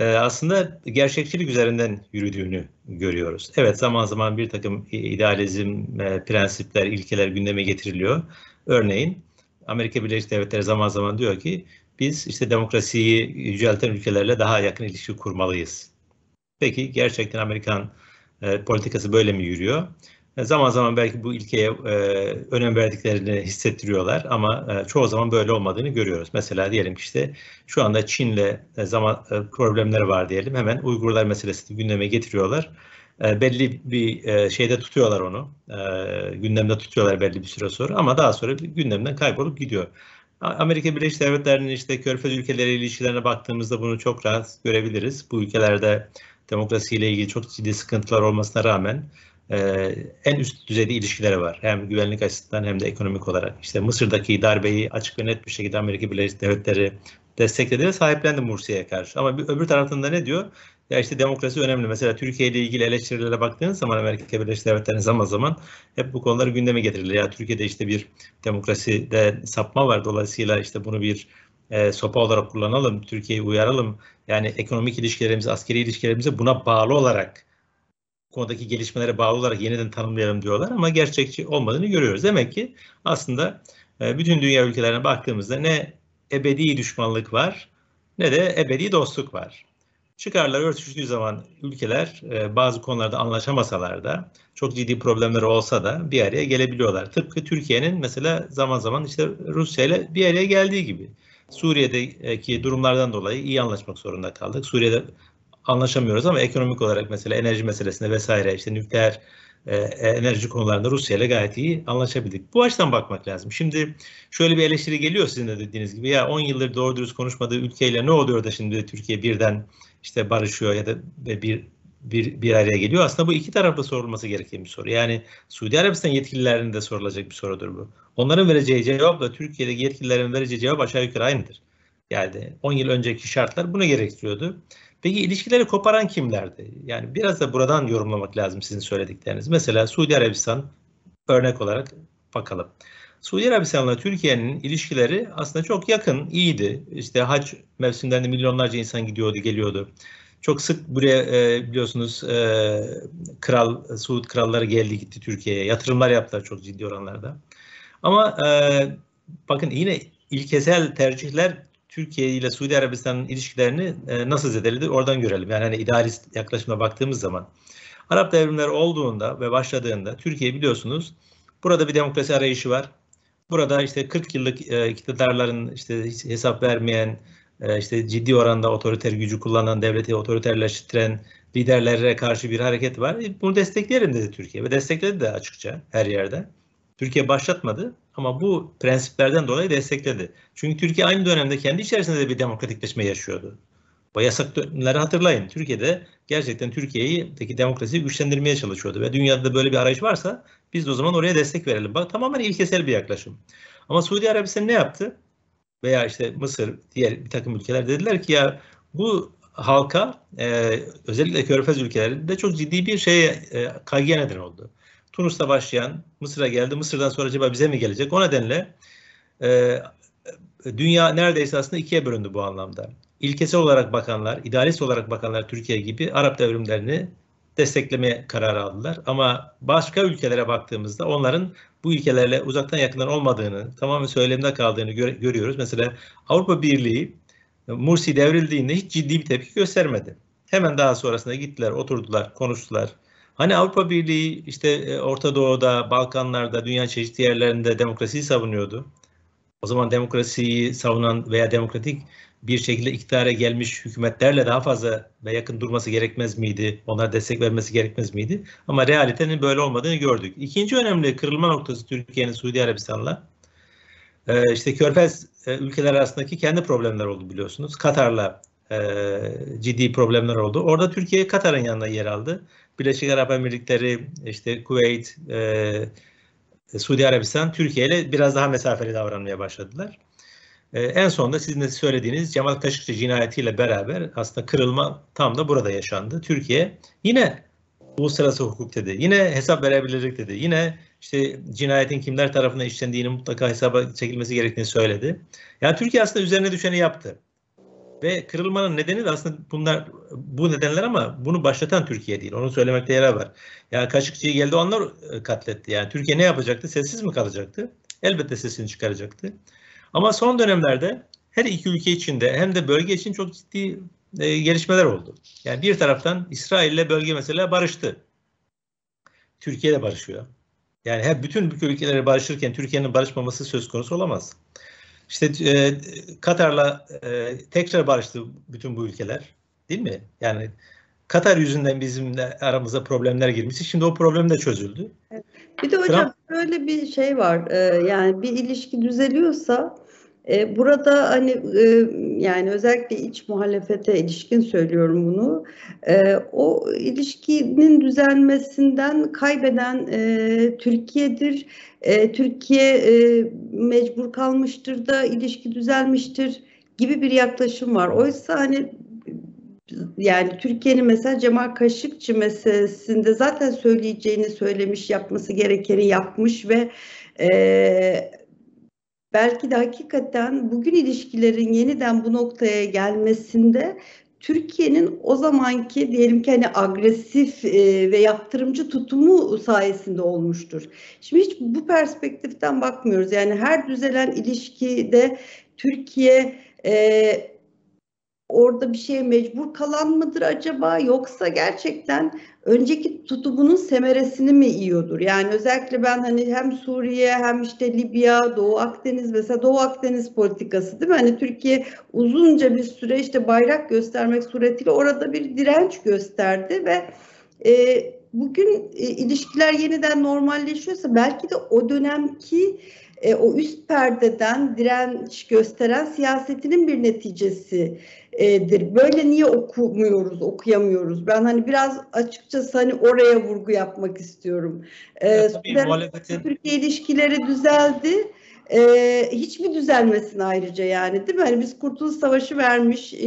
aslında gerçekçilik üzerinden yürüdüğünü görüyoruz. Evet zaman zaman bir takım idealizm, e, prensipler, ilkeler gündeme getiriliyor. Örneğin Amerika Birleşik Devletleri zaman zaman diyor ki biz işte demokrasiyi yücelten ülkelerle daha yakın ilişki kurmalıyız. Peki gerçekten Amerikan e, politikası böyle mi yürüyor? Zaman zaman belki bu ilkeye e, önem verdiklerini hissettiriyorlar ama e, çoğu zaman böyle olmadığını görüyoruz. Mesela diyelim ki işte şu anda Çin'le e, zaman e, problemleri var diyelim. Hemen Uygurlar meselesini gündeme getiriyorlar. E, belli bir e, şeyde tutuyorlar onu. E, gündemde tutuyorlar belli bir süre sonra ama daha sonra gündemden kaybolup gidiyor. Amerika Birleşik Devletleri'nin işte körfez ülkeleri ilişkilerine baktığımızda bunu çok rahat görebiliriz. Bu ülkelerde demokrasiyle ilgili çok ciddi sıkıntılar olmasına rağmen e, en üst düzeyde ilişkileri var. Hem güvenlik açısından hem de ekonomik olarak. İşte Mısır'daki darbeyi açık ve net bir şekilde Amerika Birleşik Devletleri destekledi ve sahiplendi Mursi'ye karşı. Ama bir, öbür taraftan da ne diyor? Ya işte demokrasi önemli. Mesela Türkiye ile ilgili eleştirilere baktığınız zaman Amerika Birleşik Devletleri'nin zaman zaman hep bu konuları gündeme getirilir. Ya Türkiye'de işte bir demokraside sapma var. Dolayısıyla işte bunu bir e, sopa olarak kullanalım. Türkiye'yi uyaralım. Yani ekonomik ilişkilerimizi, askeri ilişkilerimizi buna bağlı olarak konudaki gelişmelere bağlı olarak yeniden tanımlayalım diyorlar ama gerçekçi olmadığını görüyoruz. Demek ki aslında e, bütün dünya ülkelerine baktığımızda ne ebedi düşmanlık var ne de ebedi dostluk var. Çıkarlar örtüştüğü zaman ülkeler e, bazı konularda anlaşamasalar da çok ciddi problemleri olsa da bir araya gelebiliyorlar. Tıpkı Türkiye'nin mesela zaman zaman işte Rusya ile bir araya geldiği gibi. Suriye'deki durumlardan dolayı iyi anlaşmak zorunda kaldık. Suriye'de anlaşamıyoruz ama ekonomik olarak mesela enerji meselesinde vesaire işte nükleer e, enerji konularında Rusya ile gayet iyi anlaşabildik. Bu açıdan bakmak lazım. Şimdi şöyle bir eleştiri geliyor sizin de dediğiniz gibi ya 10 yıldır doğru dürüst konuşmadığı ülkeyle ne oluyor da şimdi Türkiye birden işte barışıyor ya da bir bir, bir araya geliyor. Aslında bu iki tarafta sorulması gereken bir soru. Yani Suudi Arabistan yetkililerinin de sorulacak bir sorudur bu. Onların vereceği cevapla Türkiye'deki yetkililerin vereceği cevap aşağı yukarı aynıdır. Yani 10 yıl önceki şartlar buna gerektiriyordu. Peki ilişkileri koparan kimlerdi? Yani biraz da buradan yorumlamak lazım sizin söyledikleriniz. Mesela Suudi Arabistan örnek olarak bakalım. Suudi Arabistan'la Türkiye'nin ilişkileri aslında çok yakın, iyiydi. İşte hac mevsimlerinde milyonlarca insan gidiyordu, geliyordu. Çok sık buraya e, biliyorsunuz e, kral, Suud kralları geldi gitti Türkiye'ye. Yatırımlar yaptılar çok ciddi oranlarda. Ama e, bakın yine ilkesel tercihler Türkiye ile Suudi Arabistan'ın ilişkilerini e, nasıl zedeledi oradan görelim. Yani hani idealist yaklaşıma baktığımız zaman. Arap devrimleri olduğunda ve başladığında Türkiye biliyorsunuz burada bir demokrasi arayışı var. Burada işte 40 yıllık e, iktidarların işte hesap vermeyen, e, işte ciddi oranda otoriter gücü kullanan, devleti otoriterleştiren liderlere karşı bir hareket var. E, bunu desteklerim dedi Türkiye ve destekledi de açıkça her yerde. Türkiye başlatmadı ama bu prensiplerden dolayı destekledi. Çünkü Türkiye aynı dönemde kendi içerisinde de bir demokratikleşme yaşıyordu. O yasak dönemleri hatırlayın. Türkiye'de gerçekten Türkiye'yi demokrasiyi güçlendirmeye çalışıyordu ve dünyada da böyle bir arayış varsa biz de o zaman oraya destek verelim. Bak tamamen ilkesel bir yaklaşım. Ama Suudi Arabistan ne yaptı? Veya işte Mısır, diğer bir takım ülkeler dediler ki ya bu halka e, özellikle Körfez ülkelerinde çok ciddi bir şeye e, kaygıya neden oldu. Tunus'ta başlayan Mısır'a geldi. Mısır'dan sonra acaba bize mi gelecek? O nedenle e, dünya neredeyse aslında ikiye bölündü bu anlamda. İlkesel olarak bakanlar, idealist olarak bakanlar Türkiye gibi Arap devrimlerini desteklemeye kararı aldılar. Ama başka ülkelere baktığımızda onların bu ülkelerle uzaktan yakından olmadığını, tamamen söylemde kaldığını gör, görüyoruz. Mesela Avrupa Birliği Mursi devrildiğinde hiç ciddi bir tepki göstermedi. Hemen daha sonrasında gittiler, oturdular, konuştular. Hani Avrupa Birliği işte e, Orta Doğu'da, Balkanlar'da, dünya çeşitli yerlerinde demokrasiyi savunuyordu. O zaman demokrasiyi savunan veya demokratik bir şekilde iktidara gelmiş hükümetlerle daha fazla ve yakın durması gerekmez miydi? Onlara destek vermesi gerekmez miydi? Ama realitenin böyle olmadığını gördük. İkinci önemli kırılma noktası Türkiye'nin Suudi Arabistan'la e, işte Körfez e, ülkeler arasındaki kendi problemler oldu biliyorsunuz. Katar'la ciddi problemler oldu. Orada Türkiye Katar'ın yanına yer aldı. Birleşik Arap Emirlikleri, işte Kuveyt, e, Suudi Arabistan Türkiye ile biraz daha mesafeli davranmaya başladılar. E, en sonunda sizin de söylediğiniz Cemal Kaşıkçı cinayetiyle beraber aslında kırılma tam da burada yaşandı. Türkiye yine uluslararası hukuk dedi. Yine hesap verebilirlik dedi. Yine işte cinayetin kimler tarafından işlendiğini mutlaka hesaba çekilmesi gerektiğini söyledi. Yani Türkiye aslında üzerine düşeni yaptı. Ve kırılmanın nedeni de aslında bunlar bu nedenler ama bunu başlatan Türkiye değil. Onu söylemekte yarar var. Yani Kaşıkçı'yı geldi onlar e, katletti. Yani Türkiye ne yapacaktı? Sessiz mi kalacaktı? Elbette sesini çıkaracaktı. Ama son dönemlerde her iki ülke içinde hem de bölge için çok ciddi e, gelişmeler oldu. Yani bir taraftan İsrail ile bölge mesela barıştı. Türkiye de barışıyor. Yani hep bütün ülkeleri barışırken Türkiye'nin barışmaması söz konusu olamaz. İşte e, Katar'la e, tekrar barıştı bütün bu ülkeler. Değil mi? Yani Katar yüzünden bizimle aramıza problemler girmişti. Şimdi o problem de çözüldü. Bir de hocam Trump, böyle bir şey var. Ee, yani bir ilişki düzeliyorsa e, burada hani e, yani özellikle iç muhalefete ilişkin söylüyorum bunu. E, o ilişkinin düzelmesinden kaybeden Türkiye'dir. Türkiye mecbur kalmıştır da ilişki düzelmiştir gibi bir yaklaşım var. Oysa hani yani Türkiye'nin mesela Cemal Kaşıkçı meselesinde zaten söyleyeceğini söylemiş, yapması gerekeni yapmış ve belki de hakikaten bugün ilişkilerin yeniden bu noktaya gelmesinde Türkiye'nin o zamanki diyelim ki hani agresif e, ve yaptırımcı tutumu sayesinde olmuştur. Şimdi hiç bu perspektiften bakmıyoruz. Yani her düzelen ilişkide Türkiye e, orada bir şeye mecbur kalan mıdır acaba yoksa gerçekten önceki tutumunun semeresini mi yiyordur? Yani özellikle ben hani hem Suriye hem işte Libya, Doğu Akdeniz mesela Doğu Akdeniz politikası değil mi? Hani Türkiye uzunca bir süre işte bayrak göstermek suretiyle orada bir direnç gösterdi ve e, bugün e, ilişkiler yeniden normalleşiyorsa belki de o dönemki e, o üst perdeden direnç gösteren siyasetinin bir neticesidir. Böyle niye okumuyoruz, okuyamıyoruz? Ben hani biraz açıkçası hani oraya vurgu yapmak istiyorum. E, tabii, muhalefetin... Türkiye ilişkileri düzeldi ee, hiç mi düzelmesin ayrıca yani değil mi? Hani biz Kurtuluş Savaşı vermiş, e,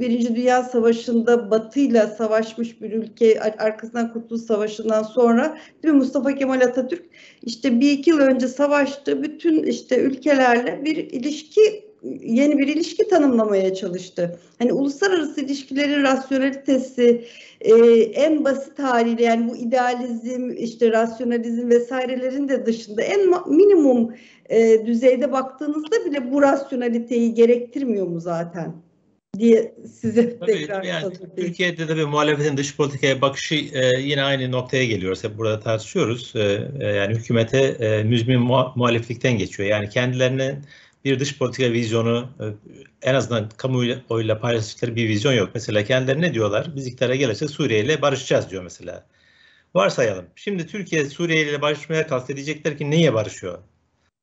Birinci Dünya Savaşı'nda Batı'yla savaşmış bir ülke, arkasından Kurtuluş Savaşı'ndan sonra değil mi Mustafa Kemal Atatürk işte bir iki yıl önce savaştı, bütün işte ülkelerle bir ilişki yeni bir ilişki tanımlamaya çalıştı. Hani uluslararası ilişkilerin rasyonalitesi e, en basit haliyle yani bu idealizm, işte rasyonalizm vesairelerin de dışında en minimum e, düzeyde baktığınızda bile bu rasyonaliteyi gerektirmiyor mu zaten? diye size tabii, tekrar yani, Türkiye'de de bir muhalefetin dış politikaya bakışı e, yine aynı noktaya geliyoruz. Hep burada tartışıyoruz. E, e, yani hükümete e, müzmin muhaliflikten geçiyor. Yani kendilerinin bir dış politika vizyonu e, en azından kamuoyuyla paylaştıkları bir vizyon yok. Mesela kendileri ne diyorlar? Biz iktidara gelirse Suriye ile barışacağız diyor mesela. Varsayalım. Şimdi Türkiye Suriye ile barışmaya kalksa diyecekler ki neye barışıyor?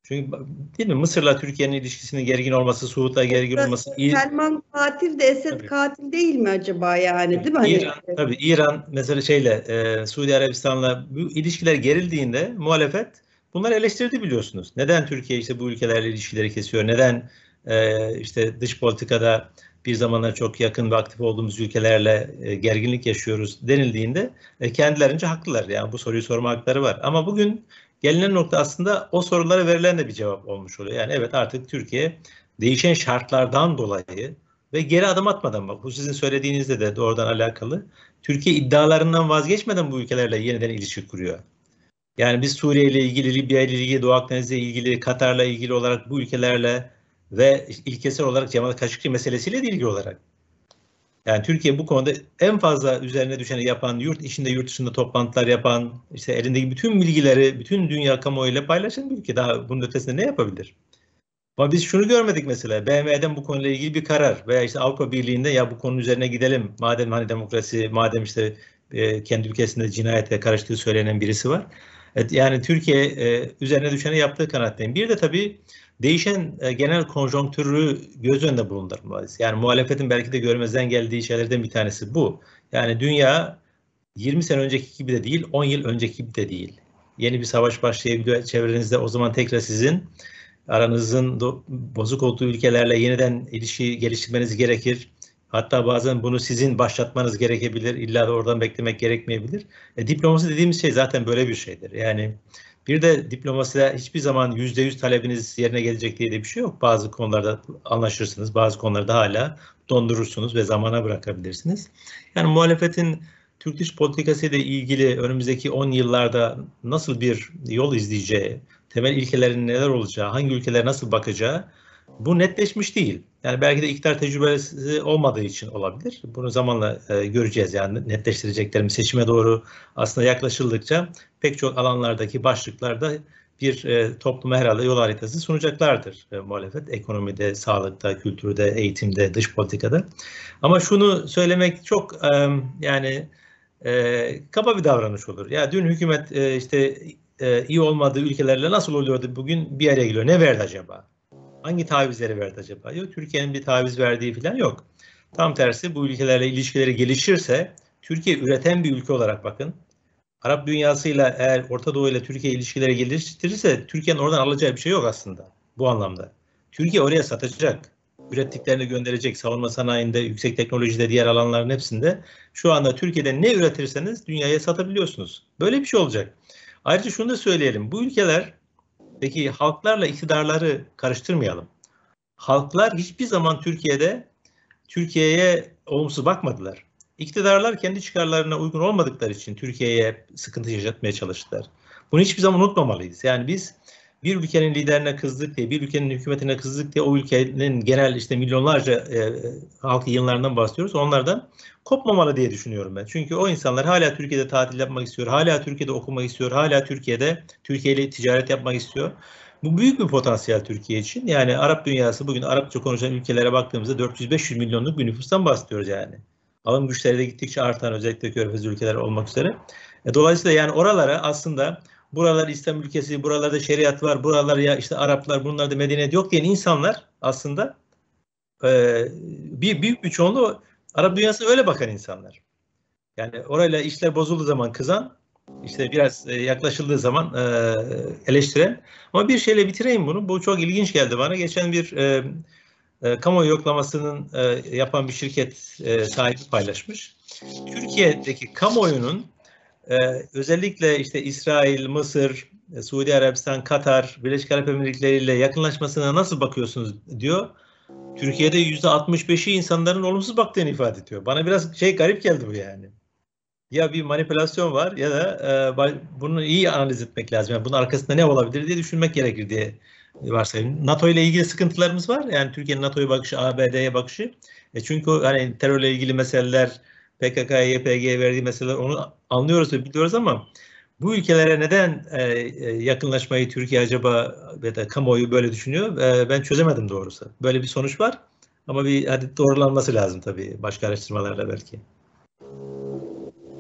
Çünkü değil mi Mısır'la Türkiye'nin ilişkisinin gergin olması, Suud'la gergin olması. Selman katil de Esed tabii. katil değil mi acaba yani değil mi? İran, hani? tabii İran mesela şeyle e, Suudi Arabistan'la bu ilişkiler gerildiğinde muhalefet bunları eleştirdi biliyorsunuz. Neden Türkiye işte bu ülkelerle ilişkileri kesiyor? Neden e, işte dış politikada bir zamanlar çok yakın ve aktif olduğumuz ülkelerle e, gerginlik yaşıyoruz denildiğinde e, kendilerince haklılar. Yani bu soruyu sorma hakları var. Ama bugün gelinen nokta aslında o sorulara verilen de bir cevap olmuş oluyor. Yani evet artık Türkiye değişen şartlardan dolayı ve geri adım atmadan bak bu sizin söylediğinizde de doğrudan alakalı. Türkiye iddialarından vazgeçmeden bu ülkelerle yeniden ilişki kuruyor. Yani biz Suriye ile ilgili, Libya ile ilgili, Doğu Akdeniz'le ilgili, Katar'la ilgili olarak bu ülkelerle ve ilkesel olarak Cemal Kaşıkçı meselesiyle de ilgili olarak. Yani Türkiye bu konuda en fazla üzerine düşeni yapan, yurt içinde yurt dışında toplantılar yapan, işte elindeki bütün bilgileri bütün dünya kamuoyuyla paylaşan bir ülke. Daha bunun ötesinde ne yapabilir? Ama biz şunu görmedik mesela. BM'den bu konuyla ilgili bir karar veya işte Avrupa Birliği'nde ya bu konu üzerine gidelim. Madem hani demokrasi, madem işte e, kendi ülkesinde cinayete karıştığı söylenen birisi var. Evet, yani Türkiye e, üzerine düşeni yaptığı kanaatteyim. Bir de tabii değişen e, genel konjonktürü göz önünde bulundurmalıyız. Yani muhalefetin belki de görmezden geldiği şeylerden bir tanesi bu. Yani dünya 20 sene önceki gibi de değil, 10 yıl önceki gibi de değil. Yeni bir savaş başlayabiliyor çevrenizde o zaman tekrar sizin aranızın bozuk olduğu ülkelerle yeniden ilişki geliştirmeniz gerekir. Hatta bazen bunu sizin başlatmanız gerekebilir. İlla da oradan beklemek gerekmeyebilir. E, diplomasi dediğimiz şey zaten böyle bir şeydir. Yani bir de diplomaside hiçbir zaman yüzde yüz talebiniz yerine gelecek diye de bir şey yok. Bazı konularda anlaşırsınız, bazı konularda hala dondurursunuz ve zamana bırakabilirsiniz. Yani muhalefetin Türk dış politikası ile ilgili önümüzdeki 10 yıllarda nasıl bir yol izleyeceği, temel ilkelerin neler olacağı, hangi ülkelere nasıl bakacağı bu netleşmiş değil. Yani belki de iktidar tecrübesi olmadığı için olabilir. Bunu zamanla e, göreceğiz yani netleştireceklerimiz seçime doğru aslında yaklaşıldıkça pek çok alanlardaki başlıklarda bir e, topluma herhalde yol haritası sunacaklardır e, muhalefet. Ekonomide, sağlıkta, kültürde, eğitimde, dış politikada. Ama şunu söylemek çok e, yani e, kaba bir davranış olur. Ya dün hükümet e, işte e, iyi olmadığı ülkelerle nasıl oluyordu bugün bir araya geliyor. Ne verdi acaba? Hangi tavizleri verdi acaba? Yok Türkiye'nin bir taviz verdiği falan yok. Tam tersi bu ülkelerle ilişkileri gelişirse Türkiye üreten bir ülke olarak bakın. Arap dünyasıyla eğer Orta Doğu ile Türkiye ilişkileri geliştirirse Türkiye'nin oradan alacağı bir şey yok aslında bu anlamda. Türkiye oraya satacak. ürettiklerini gönderecek. Savunma sanayinde, yüksek teknolojide, diğer alanların hepsinde. Şu anda Türkiye'de ne üretirseniz dünyaya satabiliyorsunuz. Böyle bir şey olacak. Ayrıca şunu da söyleyelim. Bu ülkeler peki halklarla iktidarları karıştırmayalım. Halklar hiçbir zaman Türkiye'de Türkiye'ye olumsuz bakmadılar. İktidarlar kendi çıkarlarına uygun olmadıkları için Türkiye'ye sıkıntı yaşatmaya çalıştılar. Bunu hiçbir zaman unutmamalıyız. Yani biz bir ülkenin liderine kızdık diye, bir ülkenin hükümetine kızdık diye o ülkenin genel işte milyonlarca e, halk yığınlarından bahsediyoruz. Onlardan kopmamalı diye düşünüyorum ben. Çünkü o insanlar hala Türkiye'de tatil yapmak istiyor, hala Türkiye'de okumak istiyor, hala Türkiye'de Türkiye ile ticaret yapmak istiyor. Bu büyük bir potansiyel Türkiye için. Yani Arap dünyası bugün Arapça konuşan ülkelere baktığımızda 400-500 milyonluk bir nüfustan bahsediyoruz yani. Alım güçleri de gittikçe artan özellikle körfez ülkeler olmak üzere. E, dolayısıyla yani oralara aslında buralar İslam ülkesi, buralarda şeriat var, buralar ya işte Araplar, bunlarda medeniyet yok diyen insanlar aslında e, bir büyük bir çoğunluğu Arap dünyasına öyle bakan insanlar. Yani orayla işler bozulduğu zaman kızan, işte biraz e, yaklaşıldığı zaman e, eleştiren. Ama bir şeyle bitireyim bunu. Bu çok ilginç geldi bana. Geçen bir e, e, kamuoyu yoklamasının e, yapan bir şirket e, sahibi paylaşmış. Türkiye'deki kamuoyunun e, özellikle işte İsrail, Mısır, e, Suudi Arabistan, Katar, Birleşik Arap Emirlikleri ile yakınlaşmasına nasıl bakıyorsunuz diyor. Türkiye'de yüzde 65'i insanların olumsuz baktığını ifade ediyor. Bana biraz şey garip geldi bu yani. Ya bir manipülasyon var ya da e, bunu iyi analiz etmek lazım. Yani bunun arkasında ne olabilir diye düşünmek gerekir diye varsayıyorum. NATO ile ilgili sıkıntılarımız var. Yani Türkiye'nin NATO'ya bakışı, ABD'ye bakışı. E çünkü hani terörle ilgili meseleler, PKK'ya, YPG'ye verdiği meseleler onu anlıyoruz ve biliyoruz ama bu ülkelere neden e, e, yakınlaşmayı Türkiye acaba ya da kamuoyu böyle düşünüyor? E, ben çözemedim doğrusu. Böyle bir sonuç var ama bir hadi doğrulanması lazım tabii başka araştırmalarla belki.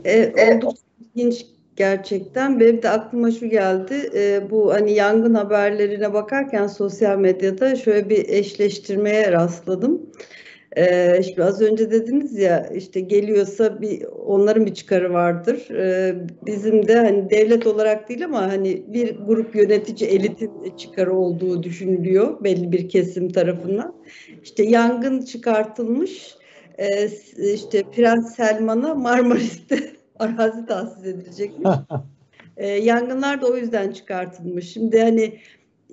E, oldukça ilginç gerçekten. Benim de aklıma şu geldi. E, bu hani yangın haberlerine bakarken sosyal medyada şöyle bir eşleştirmeye rastladım. Ee, şimdi az önce dediniz ya işte geliyorsa bir onların bir çıkarı vardır. Ee, bizim de hani devlet olarak değil ama hani bir grup yönetici elitin çıkarı olduğu düşünülüyor belli bir kesim tarafından. İşte yangın çıkartılmış. Ee, işte Prens Selman'a Marmaris'te arazi tahsis edilecekmiş. ee, yangınlar da o yüzden çıkartılmış. Şimdi hani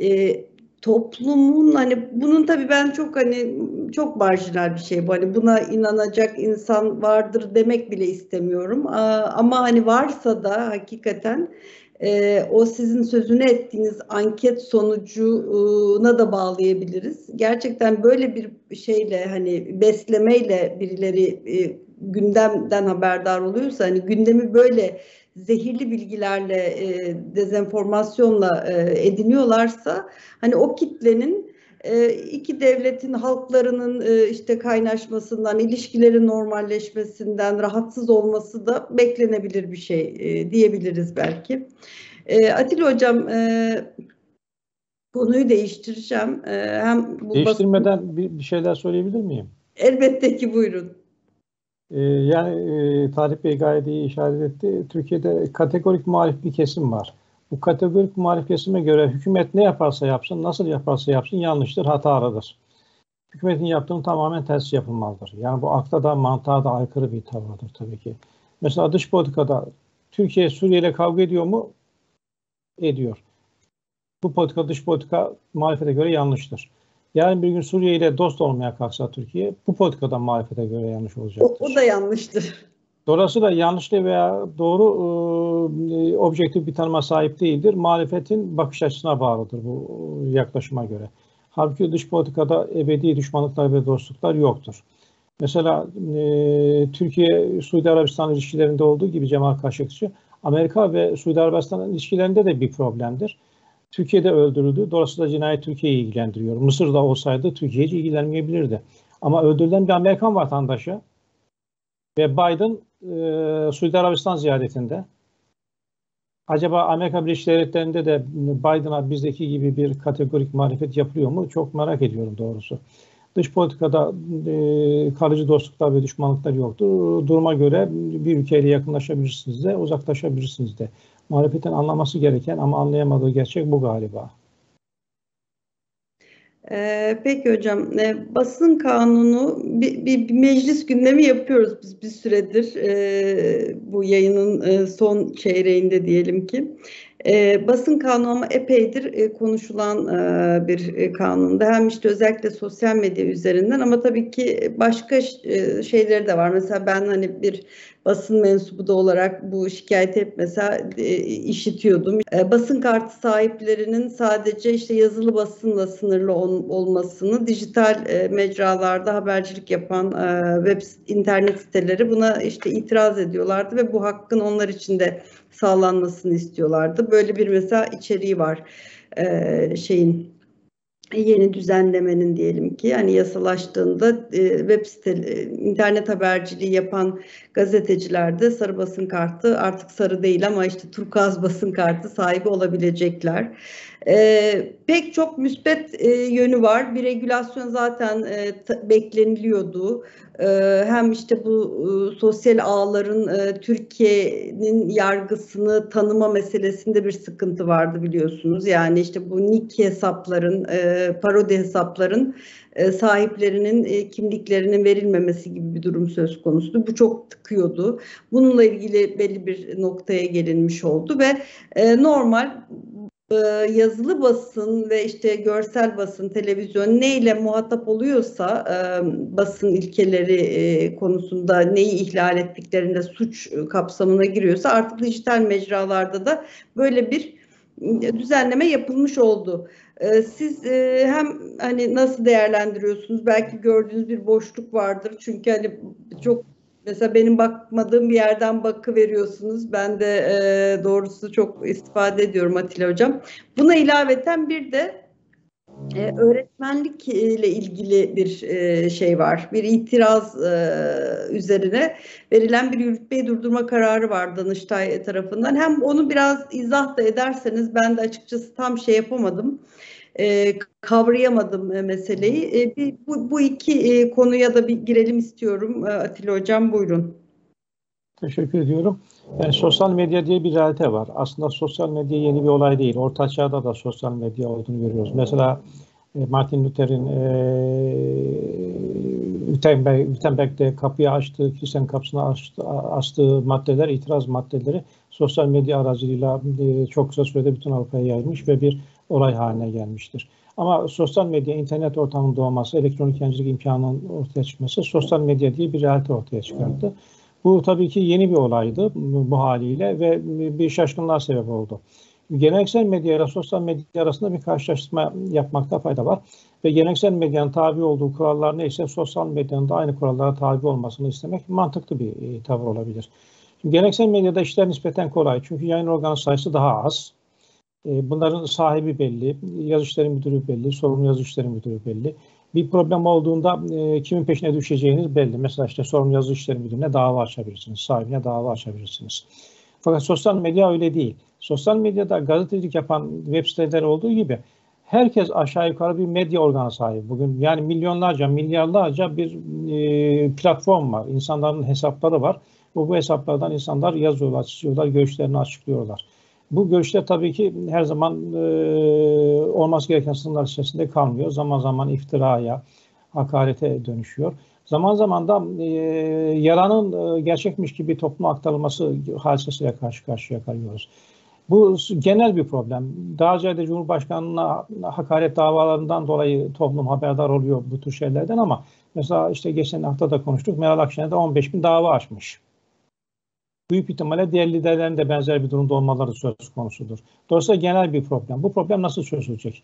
e, toplumun hani bunun tabii ben çok hani çok marjinal bir şey bu hani buna inanacak insan vardır demek bile istemiyorum ama hani varsa da hakikaten e, o sizin sözünü ettiğiniz anket sonucuna da bağlayabiliriz. Gerçekten böyle bir şeyle hani beslemeyle birileri e, gündemden haberdar oluyorsa hani gündemi böyle zehirli bilgilerle, e, dezenformasyonla e, ediniyorlarsa hani o kitlenin e, iki devletin halklarının e, işte kaynaşmasından, ilişkilerin normalleşmesinden rahatsız olması da beklenebilir bir şey e, diyebiliriz belki. Atilla Hocam konuyu değiştireceğim. Hem bu Değiştirmeden bir, bir şeyler söyleyebilir miyim? Elbette ki buyurun. Ee, yani e, Talip Bey gayet iyi işaret etti. Türkiye'de kategorik muhalif bir kesim var. Bu kategorik muhalif kesime göre hükümet ne yaparsa yapsın, nasıl yaparsa yapsın yanlıştır, hatalıdır. Hükümetin yaptığını tamamen ters yapılmalıdır. Yani bu akla da mantığa da aykırı bir tavırdır tabii ki. Mesela dış politikada Türkiye Suriye ile kavga ediyor mu? Ediyor. Bu politika dış politika muhalefete göre yanlıştır. Yarın bir gün Suriye ile dost olmaya kalksa Türkiye bu politikadan muhalefete göre yanlış olacaktır. O, o da yanlıştır. Dolayısıyla yanlışlı veya doğru e, objektif bir tanıma sahip değildir. Muhalefetin bakış açısına bağlıdır bu yaklaşıma göre. Halbuki dış politikada ebedi düşmanlıklar ve dostluklar yoktur. Mesela e, Türkiye-Suudi Arabistan ilişkilerinde olduğu gibi Cemal Kaşıkçı, Amerika ve Suudi Arabistan ilişkilerinde de bir problemdir. Türkiye'de öldürüldü. Dolayısıyla cinayet Türkiye'yi ilgilendiriyor. Mısır'da olsaydı Türkiye hiç ilgilenmeyebilirdi. Ama öldürülen bir Amerikan vatandaşı ve Biden e, Suudi Arabistan ziyaretinde acaba Amerika Birleşik Devletleri'nde de Biden'a bizdeki gibi bir kategorik marifet yapılıyor mu? Çok merak ediyorum doğrusu. Dış politikada e, kalıcı dostluklar ve düşmanlıklar yoktur. Duruma göre bir ülkeyle yakınlaşabilirsiniz de uzaklaşabilirsiniz de. Muhalefetin anlaması gereken ama anlayamadığı gerçek bu galiba. Ee, peki hocam, e, basın kanunu bir, bir, bir meclis gündemi yapıyoruz biz bir süredir e, bu yayının e, son çeyreğinde diyelim ki. E, basın kanunu ama epeydir e, konuşulan e, bir e, kanunda. Hem işte özellikle sosyal medya üzerinden ama tabii ki başka e, şeyleri de var. Mesela ben hani bir basın mensubu da olarak bu şikayeti hep mesela e, işitiyordum. E, basın kartı sahiplerinin sadece işte yazılı basınla sınırlı ol, olmasını dijital e, mecralarda habercilik yapan e, web internet siteleri buna işte itiraz ediyorlardı ve bu hakkın onlar için de sağlanmasını istiyorlardı. Böyle bir mesela içeriği var e, şeyin yeni düzenlemenin diyelim ki yani yasalaştığında e, web site e, internet haberciliği yapan gazetecilerde sarı basın kartı artık sarı değil ama işte turkuaz basın kartı sahibi olabilecekler. E, pek çok müspet e, yönü var. Bir regülasyon zaten e, bekleniliyordu. E, hem işte bu e, sosyal ağların e, Türkiye'nin yargısını tanıma meselesinde bir sıkıntı vardı biliyorsunuz. Yani işte bu nick hesapların, e, parodi hesapların e, sahiplerinin e, kimliklerinin verilmemesi gibi bir durum söz konusu. Bu çok tıkıyordu. Bununla ilgili belli bir noktaya gelinmiş oldu ve e, normal yazılı basın ve işte görsel basın, televizyon neyle muhatap oluyorsa basın ilkeleri konusunda neyi ihlal ettiklerinde suç kapsamına giriyorsa artık dijital mecralarda da böyle bir düzenleme yapılmış oldu. Siz hem hani nasıl değerlendiriyorsunuz? Belki gördüğünüz bir boşluk vardır. Çünkü hani çok Mesela benim bakmadığım bir yerden bakı veriyorsunuz. Ben de e, doğrusu çok istifade ediyorum Atilla Hocam. Buna ilaveten bir de e, öğretmenlik ile ilgili bir e, şey var. Bir itiraz e, üzerine verilen bir yürütmeyi durdurma kararı var Danıştay tarafından. Hem onu biraz izah da ederseniz ben de açıkçası tam şey yapamadım e, kavrayamadım e, meseleyi. E, bir, bu, bu iki e, konuya da bir girelim istiyorum. E, Atilla Hocam buyurun. Teşekkür ediyorum. Yani sosyal medya diye bir realite var. Aslında sosyal medya yeni bir olay değil. Orta Çağ'da da sosyal medya olduğunu görüyoruz. Mesela e, Martin Luther'in e, Wittenberg, Wittenberg'de kapıyı açtığı, kilisenin kapısını açtı, açtığı maddeler, itiraz maddeleri sosyal medya aracılığıyla e, çok kısa sürede bütün Avrupa'ya yayılmış ve bir olay haline gelmiştir. Ama sosyal medya, internet ortamının doğması, elektronik yayıncılık imkanının ortaya çıkması sosyal medya diye bir realite ortaya çıkarttı. Bu tabii ki yeni bir olaydı bu haliyle ve bir şaşkınlığa sebep oldu. Geleneksel medya ile sosyal medya arasında bir karşılaştırma yapmakta fayda var. Ve geleneksel medyanın tabi olduğu kurallar neyse sosyal medyanın da aynı kurallara tabi olmasını istemek mantıklı bir e, tavır olabilir. Şimdi geleneksel medyada işler nispeten kolay. Çünkü yayın organı sayısı daha az. E, bunların sahibi belli, yazı müdürü belli, sorumlu yazı müdürü belli. Bir problem olduğunda e, kimin peşine düşeceğiniz belli. Mesela işte sorumlu yazı işleri müdürüne dava açabilirsiniz, sahibine dava açabilirsiniz. Fakat sosyal medya öyle değil. Sosyal medyada gazetecilik yapan web siteleri olduğu gibi herkes aşağı yukarı bir medya organı sahibi. Bugün yani milyonlarca, milyarlarca bir e, platform var. İnsanların hesapları var. Bu, bu hesaplardan insanlar yazıyorlar, çiziyorlar, görüşlerini açıklıyorlar. Bu görüşler tabii ki her zaman e, olması gereken sınırlar içerisinde kalmıyor. Zaman zaman iftiraya, hakarete dönüşüyor. Zaman zaman da e, yalanın e, gerçekmiş gibi topluma aktarılması hadisesiyle karşı karşıya kalıyoruz. Bu genel bir problem. Daha önce de Cumhurbaşkanı'na hakaret davalarından dolayı toplum haberdar oluyor bu tür şeylerden ama mesela işte geçen hafta da konuştuk. Meral Akşener de 15 bin dava açmış büyük ihtimalle diğer liderlerin de benzer bir durumda olmaları söz konusudur. Dolayısıyla genel bir problem. Bu problem nasıl çözülecek?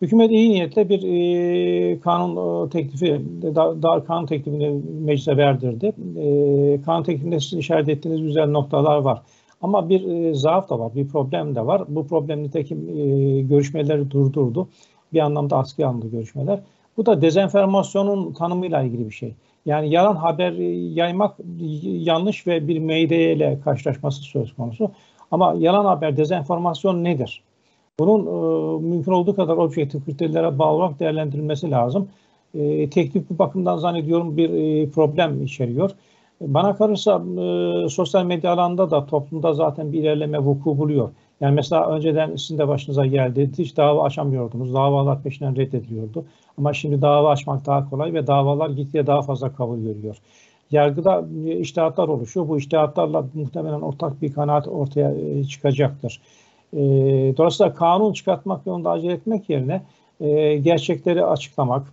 Hükümet iyi niyetle bir e, kanun e, teklifi, daha da, kanun teklifini meclise verdirdi. E, kanun teklifinde sizin işaret ettiğiniz güzel noktalar var. Ama bir e, zaaf da var, bir problem de var. Bu problem nitekim e, görüşmeleri durdurdu. Bir anlamda askıya alındı görüşmeler. Bu da dezenformasyonun tanımıyla ilgili bir şey. Yani yalan haber yaymak yanlış ve bir meydeyle karşılaşması söz konusu. Ama yalan haber, dezenformasyon nedir? Bunun e, mümkün olduğu kadar objektif kriterlere bağlı olarak değerlendirilmesi lazım. E, teklif bu bakımdan zannediyorum bir e, problem içeriyor. Bana kalırsa e, sosyal medya alanında da toplumda zaten bir ilerleme vuku buluyor. Yani mesela önceden sizin de başınıza geldi. Hiç dava açamıyordunuz. Davalar peşinden reddediliyordu. Ama şimdi dava açmak daha kolay ve davalar gitgide daha fazla kabul görüyor. Yargıda iştihatlar oluşuyor. Bu iştihatlarla muhtemelen ortak bir kanaat ortaya e, çıkacaktır. E, dolayısıyla kanun çıkartmak yolunda acele etmek yerine e, gerçekleri açıklamak,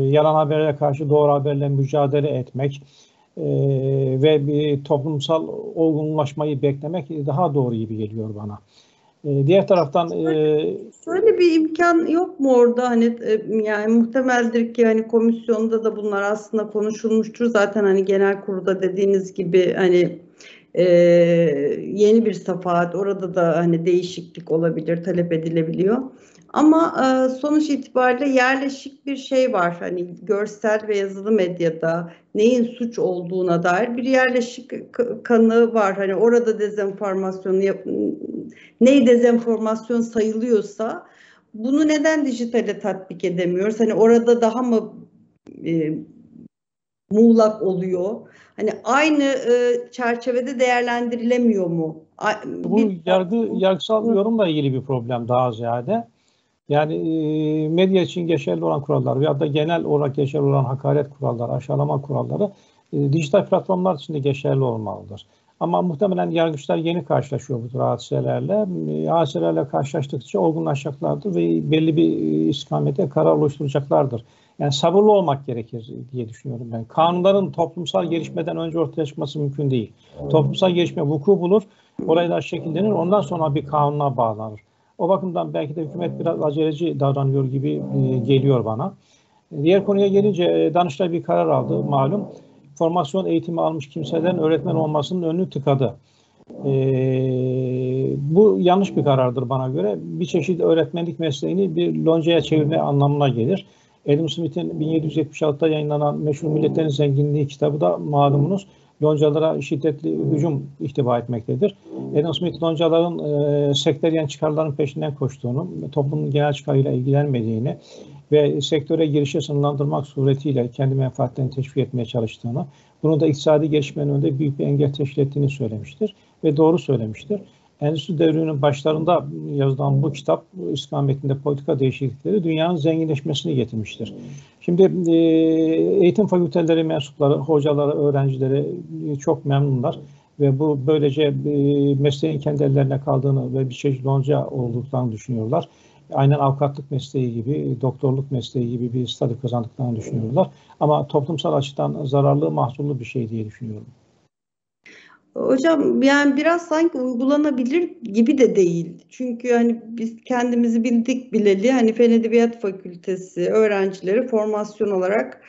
yalan haberlere karşı doğru haberle mücadele etmek ve bir toplumsal olgunlaşmayı beklemek daha doğru gibi geliyor bana. Diğer taraftan şöyle bir imkan yok mu orada hani yani muhtemeldir ki hani komisyonda da bunlar aslında konuşulmuştur zaten hani genel kurulda dediğiniz gibi hani e, yeni bir safahat orada da hani değişiklik olabilir talep edilebiliyor. Ama e, sonuç itibariyle yerleşik bir şey var. Hani görsel ve yazılı medyada neyin suç olduğuna dair bir yerleşik kanı var. Hani orada dezenformasyon yap neyi dezenformasyon sayılıyorsa bunu neden dijitale tatbik edemiyoruz? Hani orada daha mı e, muğlak oluyor? Hani aynı e, çerçevede değerlendirilemiyor mu? Bu yargı yargısal yorumla ilgili bir problem daha ziyade. Yani e, medya için geçerli olan kurallar veya da genel olarak geçerli olan hakaret kuralları, aşağılama kuralları e, dijital platformlar için de geçerli olmalıdır. Ama muhtemelen yargıçlar yeni karşılaşıyor bu tür hadiselerle. Hadiselerle karşılaştıkça olgunlaşacaklardır ve belli bir istikamete karar oluşturacaklardır. Yani sabırlı olmak gerekir diye düşünüyorum ben. Kanunların toplumsal gelişmeden önce ortaya çıkması mümkün değil. Toplumsal gelişme vuku bulur, olaylar şekillenir, ondan sonra bir kanuna bağlanır. O bakımdan belki de hükümet biraz aceleci davranıyor gibi e, geliyor bana. Diğer konuya gelince e, Danıştay bir karar aldı malum. Formasyon eğitimi almış kimselerin öğretmen olmasının önünü tıkadı. E, bu yanlış bir karardır bana göre. Bir çeşit öğretmenlik mesleğini bir loncaya çevirme anlamına gelir. Adam Smith'in 1776'da yayınlanan Meşhur Milletlerin Zenginliği kitabı da malumunuz loncalara şiddetli hücum ihtiva etmektedir. Adam Smith loncaların e, sekteryen çıkarların peşinden koştuğunu, toplumun genel çıkarıyla ilgilenmediğini ve sektöre girişi sınırlandırmak suretiyle kendi menfaatlerini teşvik etmeye çalıştığını, bunu da iktisadi gelişmenin önünde büyük bir engel teşkil ettiğini söylemiştir ve doğru söylemiştir. Endüstri devrinin başlarında yazılan bu kitap istikametinde politika değişiklikleri dünyanın zenginleşmesini getirmiştir. Şimdi e, eğitim fakülteleri mensupları, hocaları, öğrencileri e, çok memnunlar ve bu böylece e, mesleğin kendi ellerine kaldığını ve bir çeşit lonca olduklarını düşünüyorlar. Aynen avukatlık mesleği gibi, doktorluk mesleği gibi bir statü kazandıklarını düşünüyorlar. Ama toplumsal açıdan zararlı, mahzurlu bir şey diye düşünüyorum. Hocam yani biraz sanki uygulanabilir gibi de değil. Çünkü hani biz kendimizi bildik bileli hani Fen Edebiyat Fakültesi öğrencileri formasyon olarak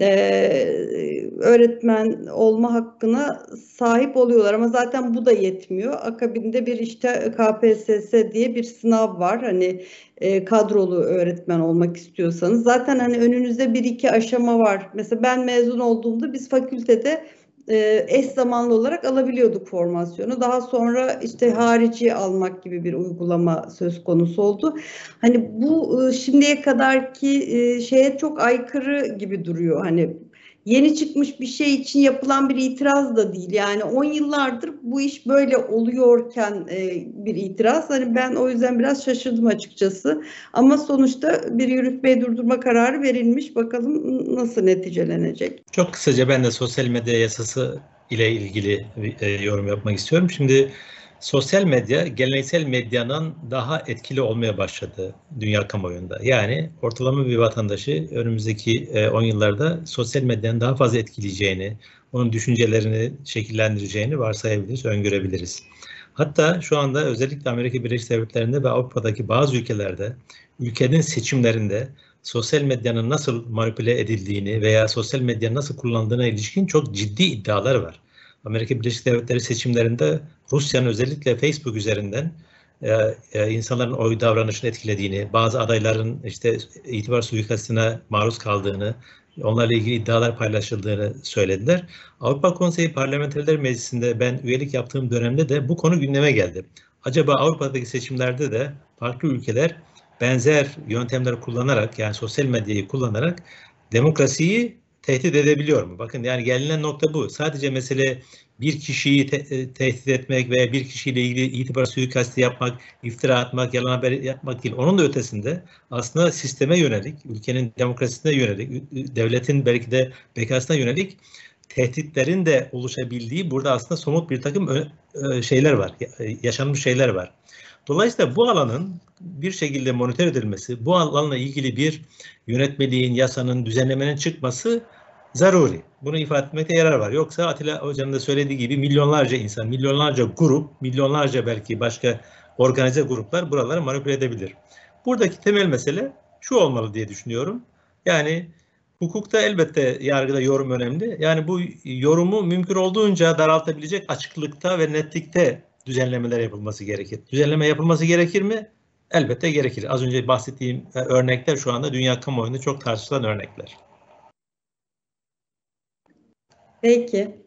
e, öğretmen olma hakkına sahip oluyorlar ama zaten bu da yetmiyor. Akabinde bir işte KPSS diye bir sınav var. Hani e, kadrolu öğretmen olmak istiyorsanız zaten hani önünüzde bir iki aşama var. Mesela ben mezun olduğumda biz fakültede e, eş zamanlı olarak alabiliyorduk formasyonu. Daha sonra işte harici almak gibi bir uygulama söz konusu oldu. Hani bu e, şimdiye kadarki e, şeye çok aykırı gibi duruyor. Hani yeni çıkmış bir şey için yapılan bir itiraz da değil. Yani 10 yıllardır bu iş böyle oluyorken e, bir itiraz. Hani ben o yüzden biraz şaşırdım açıkçası. Ama sonuçta bir yürütmeyi durdurma kararı verilmiş. Bakalım nasıl neticelenecek. Çok kısaca ben de sosyal medya yasası ile ilgili e, yorum yapmak istiyorum. Şimdi sosyal medya geleneksel medyanın daha etkili olmaya başladı dünya kamuoyunda. Yani ortalama bir vatandaşı önümüzdeki 10 e, yıllarda sosyal medyanın daha fazla etkileyeceğini, onun düşüncelerini şekillendireceğini varsayabiliriz, öngörebiliriz. Hatta şu anda özellikle Amerika Birleşik Devletleri'nde ve Avrupa'daki bazı ülkelerde ülkenin seçimlerinde sosyal medyanın nasıl manipüle edildiğini veya sosyal medyanın nasıl kullandığına ilişkin çok ciddi iddialar var. Amerika Birleşik Devletleri seçimlerinde Rusya'nın özellikle Facebook üzerinden e, e, insanların oy davranışını etkilediğini, bazı adayların işte itibar suikastına maruz kaldığını, onlarla ilgili iddialar paylaşıldığını söylediler. Avrupa Konseyi Parlamenterler Meclisi'nde ben üyelik yaptığım dönemde de bu konu gündeme geldi. Acaba Avrupa'daki seçimlerde de farklı ülkeler benzer yöntemleri kullanarak yani sosyal medyayı kullanarak demokrasiyi tehdit edebiliyor mu? Bakın yani gelinen nokta bu. Sadece mesele bir kişiyi te- e, tehdit etmek veya bir kişiyle ilgili itibar suikasti yapmak, iftira atmak, yalan haber yapmak değil. Onun da ötesinde aslında sisteme yönelik, ülkenin demokrasisine yönelik, devletin belki de bekasına yönelik tehditlerin de oluşabildiği burada aslında somut bir takım şeyler var, yaşanmış şeyler var. Dolayısıyla bu alanın bir şekilde monitör edilmesi, bu alanla ilgili bir yönetmeliğin, yasanın, düzenlemenin çıkması zaruri. Bunu ifade etmekte yarar var. Yoksa Atilla Hoca'nın da söylediği gibi milyonlarca insan, milyonlarca grup, milyonlarca belki başka organize gruplar buraları manipüle edebilir. Buradaki temel mesele şu olmalı diye düşünüyorum. Yani hukukta elbette yargıda yorum önemli. Yani bu yorumu mümkün olduğunca daraltabilecek açıklıkta ve netlikte düzenlemeler yapılması gerekir. Düzenleme yapılması gerekir mi? Elbette gerekir. Az önce bahsettiğim örnekler şu anda dünya kamuoyunda çok tartışılan örnekler. Peki.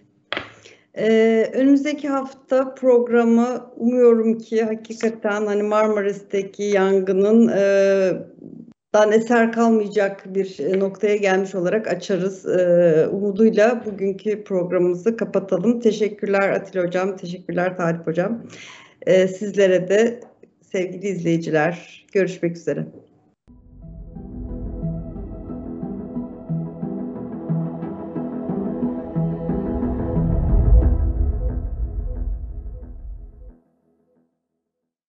Ee, önümüzdeki hafta programı umuyorum ki hakikaten hani Marmaris'teki yangının e, dan eser kalmayacak bir noktaya gelmiş olarak açarız. Ee, umuduyla bugünkü programımızı kapatalım. Teşekkürler Atilla Hocam, teşekkürler Talip Hocam. Ee, sizlere de sevgili izleyiciler görüşmek üzere.